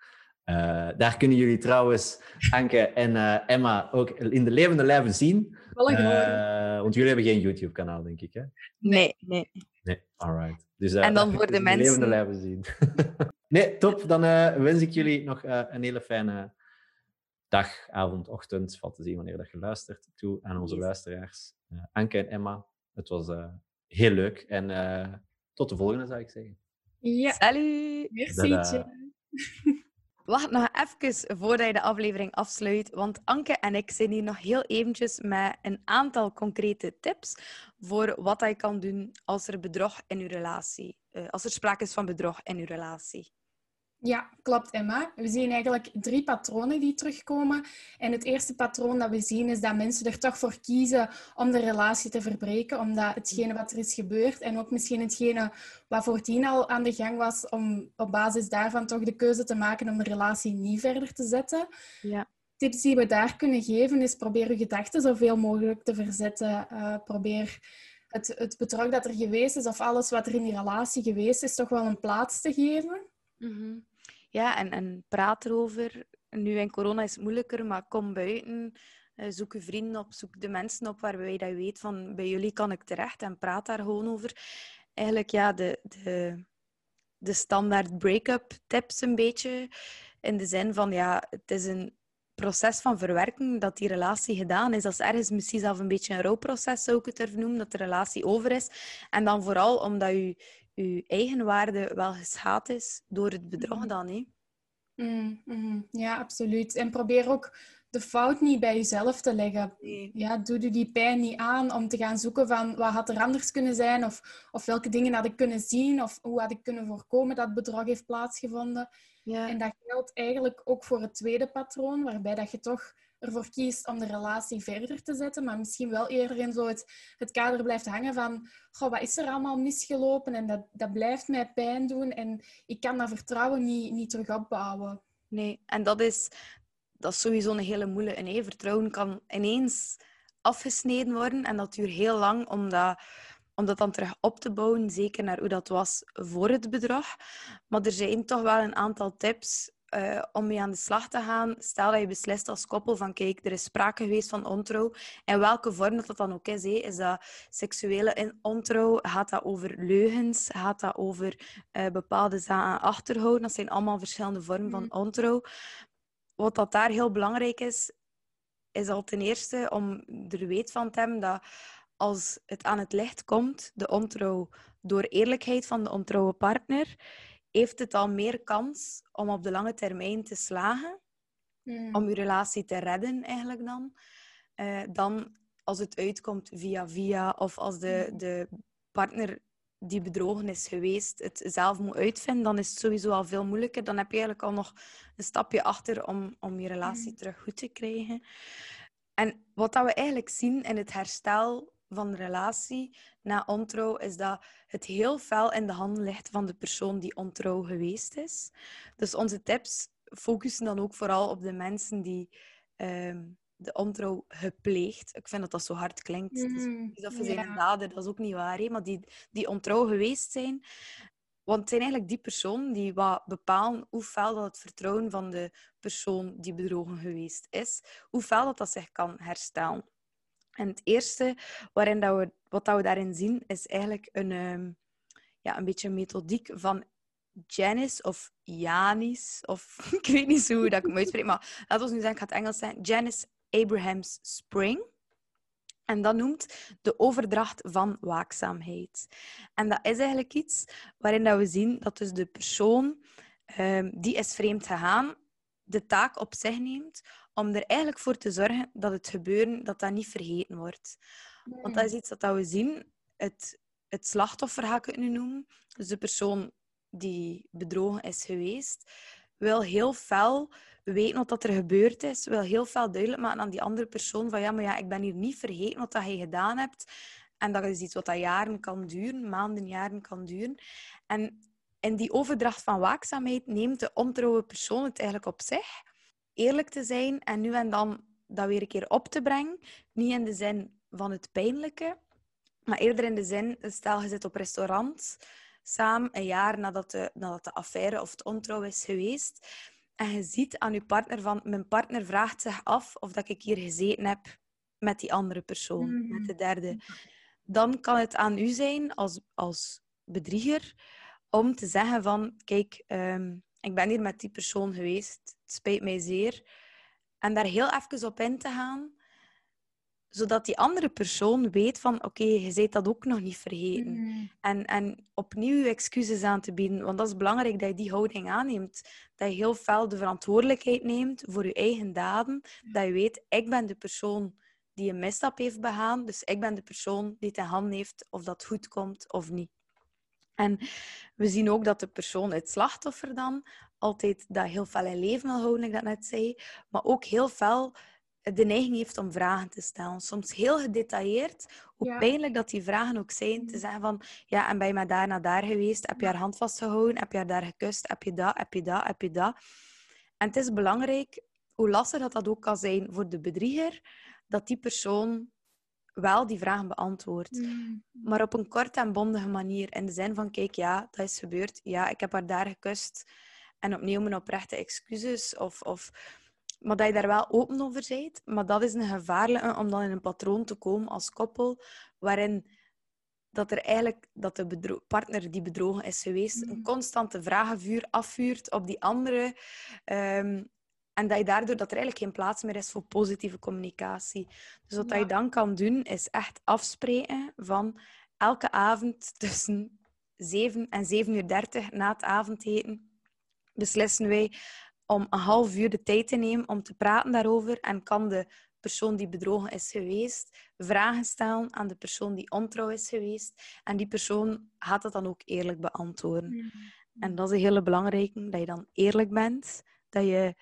Speaker 4: Uh, daar kunnen jullie trouwens Anke en uh, Emma ook in de levende lijven zien. Uh, want jullie hebben geen YouTube-kanaal, denk ik, hè?
Speaker 6: Nee, nee.
Speaker 4: Nee, alright.
Speaker 6: Dus, en dan voor de mensen...
Speaker 4: De levende lijven zien. nee, top. Dan wens ik jullie nog een hele fijne dag, avond, ochtend. Valt te zien wanneer dat je luistert. Toe aan onze luisteraars. Anke en Emma, het was heel leuk. En tot de volgende, zou ik zeggen.
Speaker 5: Ja.
Speaker 6: Salut!
Speaker 5: Merci.
Speaker 6: Wacht nog even voordat je de aflevering afsluit, want Anke en ik zijn hier nog heel eventjes met een aantal concrete tips voor wat je kan doen als er bedrog in je relatie, uh, als er sprake is van bedrog in je relatie.
Speaker 5: Ja, klopt Emma. We zien eigenlijk drie patronen die terugkomen. En het eerste patroon dat we zien is dat mensen er toch voor kiezen om de relatie te verbreken. Omdat hetgene wat er is gebeurd en ook misschien hetgene wat voordien al aan de gang was, om op basis daarvan toch de keuze te maken om de relatie niet verder te zetten.
Speaker 6: Ja.
Speaker 5: Tips die we daar kunnen geven is probeer je gedachten zoveel mogelijk te verzetten. Uh, probeer het, het bedrag dat er geweest is of alles wat er in die relatie geweest is, toch wel een plaats te geven.
Speaker 6: Mm ja, en, en praat erover. Nu in corona is het moeilijker, maar kom buiten. Uh, zoek je vrienden op, zoek de mensen op waarbij je weet van bij jullie kan ik terecht en praat daar gewoon over. Eigenlijk ja, de, de, de standaard break-up tips een beetje. In de zin van ja, het is een proces van verwerking dat die relatie gedaan is. Dat is ergens misschien zelf een beetje een rouwproces, zou ik het durven noemen, dat de relatie over is. En dan vooral omdat je je eigen waarde wel geschaad is door het bedrog mhm. dan. Hè?
Speaker 5: Mm, mm, ja, absoluut. En probeer ook de fout niet bij jezelf te leggen. Ja, doe je die pijn niet aan om te gaan zoeken van wat had er anders kunnen zijn of, of welke dingen had ik kunnen zien of hoe had ik kunnen voorkomen dat bedrog heeft plaatsgevonden.
Speaker 6: Ja.
Speaker 5: En dat geldt eigenlijk ook voor het tweede patroon, waarbij dat je toch ervoor kiest om de relatie verder te zetten, maar misschien wel eerder in zo het, het kader blijft hangen van wat is er allemaal misgelopen en dat, dat blijft mij pijn doen en ik kan dat vertrouwen niet, niet terug opbouwen.
Speaker 6: Nee, en dat is, dat is sowieso een hele moeilijke. Nee, vertrouwen kan ineens afgesneden worden en dat duurt heel lang om dat, om dat dan terug op te bouwen, zeker naar hoe dat was voor het bedrag. Maar er zijn toch wel een aantal tips uh, om mee aan de slag te gaan. Stel dat je beslist als koppel van kijk, er is sprake geweest van ontrouw. En welke vorm dat, dat dan ook is. Hé. Is dat seksuele ontrouw? Gaat dat over leugens? Gaat dat over uh, bepaalde zaken achterhouden? Dat zijn allemaal verschillende vormen van mm. ontrouw. Wat dat daar heel belangrijk is, is al ten eerste om er weet van te hebben dat als het aan het licht komt, de ontrouw door eerlijkheid van de ontrouwe partner, heeft het al meer kans om op de lange termijn te slagen, hmm. om je relatie te redden eigenlijk dan, uh, dan als het uitkomt via via of als de, hmm. de partner die bedrogen is geweest het zelf moet uitvinden, dan is het sowieso al veel moeilijker. Dan heb je eigenlijk al nog een stapje achter om, om je relatie hmm. terug goed te krijgen. En wat dat we eigenlijk zien in het herstel van de relatie na ontrouw is dat het heel fel in de handen ligt van de persoon die ontrouw geweest is. Dus onze tips focussen dan ook vooral op de mensen die ehm, de ontrouw gepleegd. Ik vind dat dat zo hard klinkt. Mm, dus dat we zijn een dader, dat is ook niet waar. Hè? Maar die, die ontrouw geweest zijn. Want het zijn eigenlijk die personen die wat bepalen hoe fel dat het vertrouwen van de persoon die bedrogen geweest is, hoe fel dat, dat zich kan herstellen. En het eerste waarin dat we, wat dat we daarin zien, is eigenlijk een, um, ja, een beetje een methodiek van Janice of Janis, of ik weet niet hoe dat ik hem uitspreek, maar laten we nu zeggen, ik ga het Engels zijn. Janice Abrahams Spring. En dat noemt de overdracht van waakzaamheid. En dat is eigenlijk iets waarin dat we zien dat dus de persoon um, die is vreemd gegaan, de taak op zich neemt om er eigenlijk voor te zorgen dat het gebeuren dat dat niet vergeten wordt. Want dat is iets dat we zien. Het, het slachtoffer ga ik het nu noemen. Dus de persoon die bedrogen is geweest, wil heel fel weten wat er gebeurd is, wil heel veel duidelijk maken aan die andere persoon van ja, maar ja, ik ben hier niet vergeten wat dat je gedaan hebt. En dat is iets wat dat jaren kan duren, maanden, jaren kan duren. En in die overdracht van waakzaamheid neemt de ontrouwe persoon het eigenlijk op zich. Eerlijk te zijn en nu en dan dat weer een keer op te brengen. Niet in de zin van het pijnlijke, maar eerder in de zin, stel je zit op restaurant samen een jaar nadat de, nadat de affaire of het ontrouw is geweest. En je ziet aan je partner van, mijn partner vraagt zich af of dat ik hier gezeten heb met die andere persoon, met de derde. Dan kan het aan u zijn als, als bedrieger om te zeggen van, kijk, ehm, ik ben hier met die persoon geweest, het spijt mij zeer. En daar heel even op in te gaan, zodat die andere persoon weet van, oké, je bent dat ook nog niet vergeten.
Speaker 5: Mhm.
Speaker 6: En, en opnieuw excuses aan te bieden, want dat is belangrijk dat je die houding aanneemt. Dat je heel fel de verantwoordelijkheid neemt voor je eigen daden. Dat je weet, ik ben de persoon die een misstap heeft begaan, dus ik ben de persoon die het in handen heeft of dat goed komt of niet. En we zien ook dat de persoon, het slachtoffer dan, altijd dat heel fel in leven wil houden, ik dat net zei, maar ook heel fel de neiging heeft om vragen te stellen. Soms heel gedetailleerd, hoe
Speaker 5: Ja.
Speaker 6: pijnlijk dat die vragen ook zijn, te zeggen van, ja, en ben je maar daar naar daar geweest? Heb je haar hand vastgehouden? Heb je haar daar gekust? Heb je dat? Heb je dat? Heb je dat? En het is belangrijk, hoe lastig dat dat ook kan zijn voor de bedrieger, dat die persoon wel die vragen beantwoordt
Speaker 5: Mhm.
Speaker 6: maar op een korte en bondige manier. In de zin van, kijk, ja, dat is gebeurd. Ja, ik heb haar daar gekust. En opnieuw mijn oprechte excuses. Of, of... Maar dat je daar wel open over bent. Maar dat is een gevaarlijke om dan in een patroon te komen als koppel, waarin dat er eigenlijk dat de partner die bedrogen is geweest, een constante vragenvuur afvuurt op die andere. Ehm, en dat je daardoor dat er eigenlijk geen plaats meer is voor positieve communicatie. Dus wat je dan kan doen, is echt afspreken van elke avond tussen 7 en 7 uur 30 na het avondeten beslissen wij om een half uur de tijd te nemen om te praten daarover en kan de persoon die bedrogen is geweest vragen stellen aan de persoon die ontrouw is geweest en die persoon gaat dat dan ook eerlijk beantwoorden. En dat is een hele belangrijke, dat je dan eerlijk bent, dat je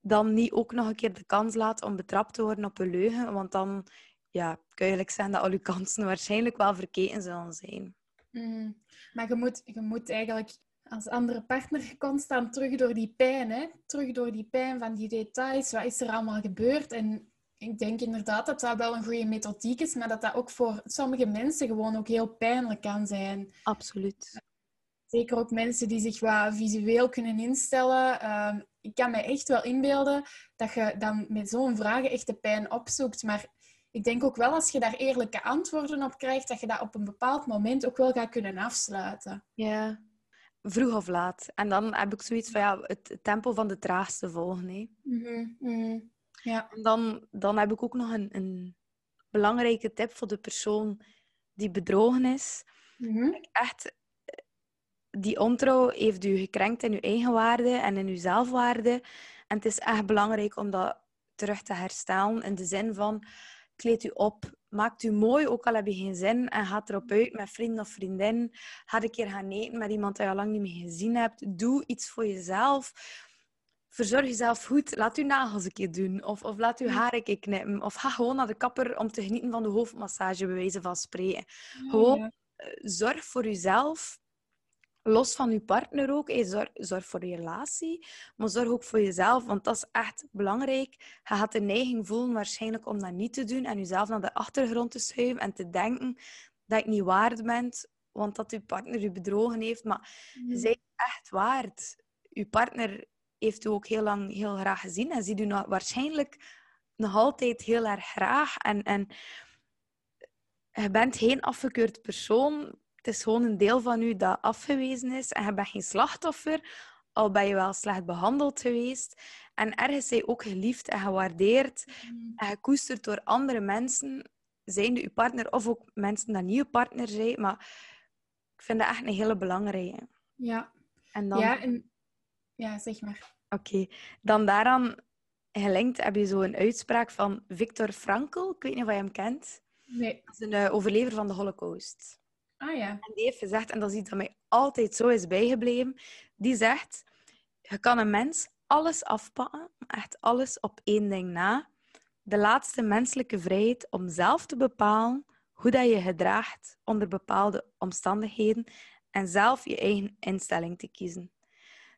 Speaker 6: dan niet ook nog een keer de kans laat om betrapt te worden op een leugen, want dan ja, kan je eigenlijk zeggen dat al je kansen waarschijnlijk wel verkeken zullen zijn.
Speaker 5: Mhm. Maar je moet, je moet eigenlijk als andere partner constant terug door die pijn, hè? terug door die pijn van die details. Wat is er allemaal gebeurd? En ik denk inderdaad dat dat wel een goede methodiek is, maar dat dat ook voor sommige mensen gewoon ook heel pijnlijk kan zijn.
Speaker 6: Absoluut.
Speaker 5: Zeker ook mensen die zich wat visueel kunnen instellen. Ehm, ik kan me echt wel inbeelden dat je dan met zo'n vragen echt de pijn opzoekt. Maar ik denk ook wel als je daar eerlijke antwoorden op krijgt, dat je dat op een bepaald moment ook wel gaat kunnen afsluiten.
Speaker 6: Ja, vroeg of laat. En dan heb ik zoiets van ja, het tempo van de traagste volgen. Hè.
Speaker 5: Mhm, mhm. Ja.
Speaker 6: En dan, dan heb ik ook nog een, een belangrijke tip voor de persoon die bedrogen is.
Speaker 5: Mhm.
Speaker 6: Echt, die ontrouw heeft u gekrenkt in uw eigen waarde en in uw zelfwaarde. En het is echt belangrijk om dat terug te herstellen in de zin van kleed u op, maakt u mooi, ook al heb je geen zin, en gaat erop uit met vrienden of vriendin. Ga een keer gaan eten met iemand die je al lang niet meer gezien hebt. Doe iets voor jezelf. Verzorg jezelf goed. Laat uw nagels een keer doen. Of, of laat uw haar een keer knippen. Of ga gewoon naar de kapper om te genieten van de hoofdmassage, bij wijze van spreken. Gewoon eh, zorg voor jezelf. Los van je partner ook. Hey, zorg, zorg voor je relatie. Maar zorg ook voor jezelf. Want dat is echt belangrijk. Je gaat de neiging voelen waarschijnlijk om dat niet te doen. En jezelf naar de achtergrond te schuiven. En te denken dat je niet waard bent. Want dat je partner je bedrogen heeft. Maar je
Speaker 5: Mhm.
Speaker 6: bent echt waard. Je partner heeft u ook heel lang heel graag gezien. En ziet u nog, waarschijnlijk nog altijd heel erg graag. En, en je bent geen afgekeurd persoon. Het is gewoon een deel van u dat afgewezen is. En je bent geen slachtoffer, al ben je wel slecht behandeld geweest. En ergens zijn je ook geliefd en gewaardeerd
Speaker 5: Mhm.
Speaker 6: en gekoesterd door andere mensen, zijnde uw partner of ook mensen die niet uw partner zijn. Maar ik vind dat echt een hele belangrijke.
Speaker 5: Ja.
Speaker 6: En dan,
Speaker 5: Ja, en... ja, zeg maar.
Speaker 6: Oké, dan daaraan gelinkt heb je zo een uitspraak van Viktor Frankl. Ik weet niet of je hem kent.
Speaker 5: Nee.
Speaker 6: Dat is een eh, overlever van de Holocaust.
Speaker 5: Ah ja.
Speaker 6: En die heeft gezegd, en dat is iets dat mij altijd zo is bijgebleven, die zegt, je kan een mens alles afpakken, echt alles op één ding na. De laatste menselijke vrijheid om zelf te bepalen hoe dat je gedraagt onder bepaalde omstandigheden en zelf je eigen instelling te kiezen.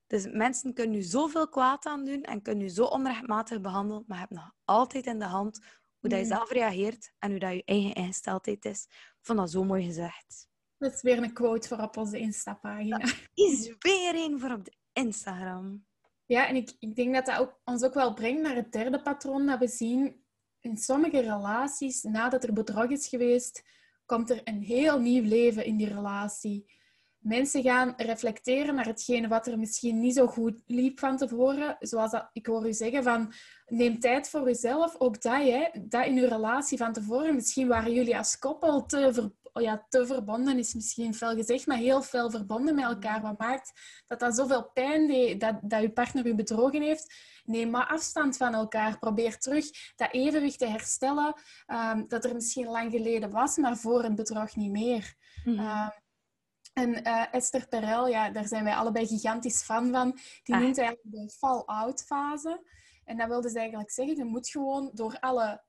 Speaker 6: Dus mensen kunnen je zoveel kwaad aan doen en kunnen je zo onrechtmatig behandelen, maar je hebt nog altijd in de hand hoe dat je
Speaker 5: Mm.
Speaker 6: zelf reageert en hoe dat je eigen ingesteldheid is. Ik vond dat zo mooi gezegd.
Speaker 5: Dat is weer een quote voor op onze Insta-pagina.
Speaker 6: Is weer een voor op de Instagram.
Speaker 5: Ja, en ik, ik denk dat dat ook, ons ook wel brengt naar het derde patroon dat we zien. In sommige relaties, nadat er bedrog is geweest, komt er een heel nieuw leven in die relatie. Mensen gaan reflecteren naar hetgene wat er misschien niet zo goed liep van tevoren. Zoals dat, ik hoor u zeggen van, neem tijd voor uzelf. Ook dat, hè, dat in uw relatie van tevoren. Misschien waren jullie als koppel te, ver, ja, te verbonden, is misschien veel gezegd, maar heel veel verbonden met elkaar. Wat maakt dat dat zoveel pijn deed, dat, dat uw partner u bedrogen heeft? Neem maar afstand van elkaar. Probeer terug dat evenwicht te herstellen ehm, dat er misschien lang geleden was, maar voor het bedrog niet meer. Ehm, en eh, Esther Perel, ja, daar zijn wij allebei gigantisch fan van. Die
Speaker 6: Ah.
Speaker 5: noemt eigenlijk de fall-out fase. En dat wil dus eigenlijk zeggen, je moet gewoon door alle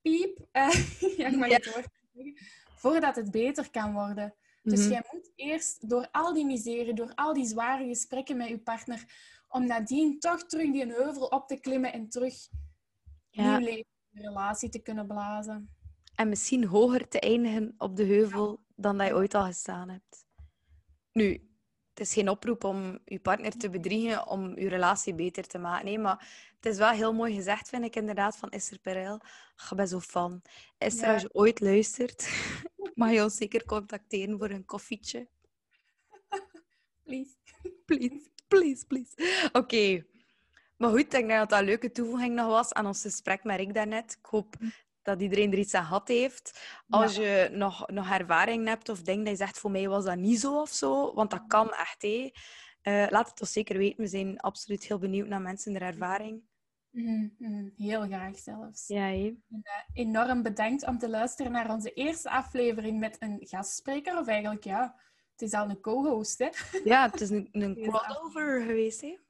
Speaker 5: piep, eh, ja, ik mag het woord zeggen, voordat het beter kan worden. Dus
Speaker 6: Mhm.
Speaker 5: jij moet eerst door al die miserie, door al die zware gesprekken met je partner, om nadien toch terug die heuvel op te klimmen en terug
Speaker 6: Ja.
Speaker 5: nieuw leven in de relatie te kunnen blazen.
Speaker 6: En misschien hoger te eindigen op de heuvel dan dat je ooit al gestaan hebt. Nu, het is geen oproep om je partner te bedriegen om je relatie beter te maken. Nee, maar het is wel heel mooi gezegd, vind ik inderdaad, van Esther Perel. Ik ben zo fan. Esther,
Speaker 5: Ja.
Speaker 6: als je ooit luistert, mag je ons zeker contacteren voor een koffietje.
Speaker 5: Please.
Speaker 6: Please, please, please. Oké. Maar goed, ik denk dat dat een leuke toevoeging nog was aan ons gesprek met Rick daarnet. Ik hoop dat iedereen er iets aan gehad heeft. Als je nog, nog ervaring hebt of denkt dat je zegt, voor mij was dat niet zo of zo, want dat kan echt, hé. Eh, laat het ons zeker weten. We zijn absoluut heel benieuwd naar mensen in ervaring.
Speaker 5: Mm, mm, heel graag zelfs.
Speaker 6: Ja, hé.
Speaker 5: Enorm bedankt om te luisteren naar onze eerste aflevering met een gastspreker. Of eigenlijk, ja, het is al een co-host, hè.
Speaker 6: ja het is een, een crossover geweest, hè.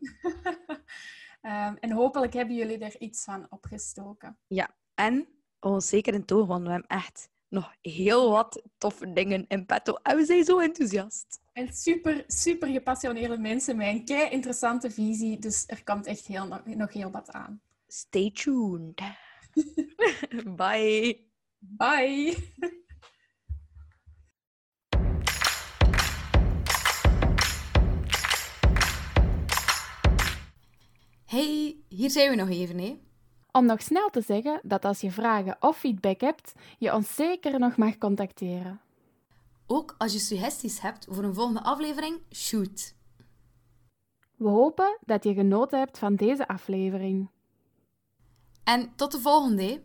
Speaker 5: Ehm, en hopelijk hebben jullie er iets van opgestoken.
Speaker 6: En ons zeker in toog, want we hebben echt nog heel wat toffe dingen in petto. En we zijn zo enthousiast.
Speaker 5: En super, super gepassioneerde mensen met een kei interessante visie. Dus er komt echt heel, nog, nog heel wat aan.
Speaker 6: Stay tuned. Bye.
Speaker 5: Bye!
Speaker 1: Hey, hier zijn we nog even, hè.
Speaker 2: Om nog snel te zeggen dat als je vragen of feedback hebt, je ons zeker nog mag contacteren.
Speaker 1: Ook als je suggesties hebt voor een volgende aflevering, shoot.
Speaker 2: We hopen dat je genoten hebt van deze aflevering.
Speaker 1: En tot de volgende.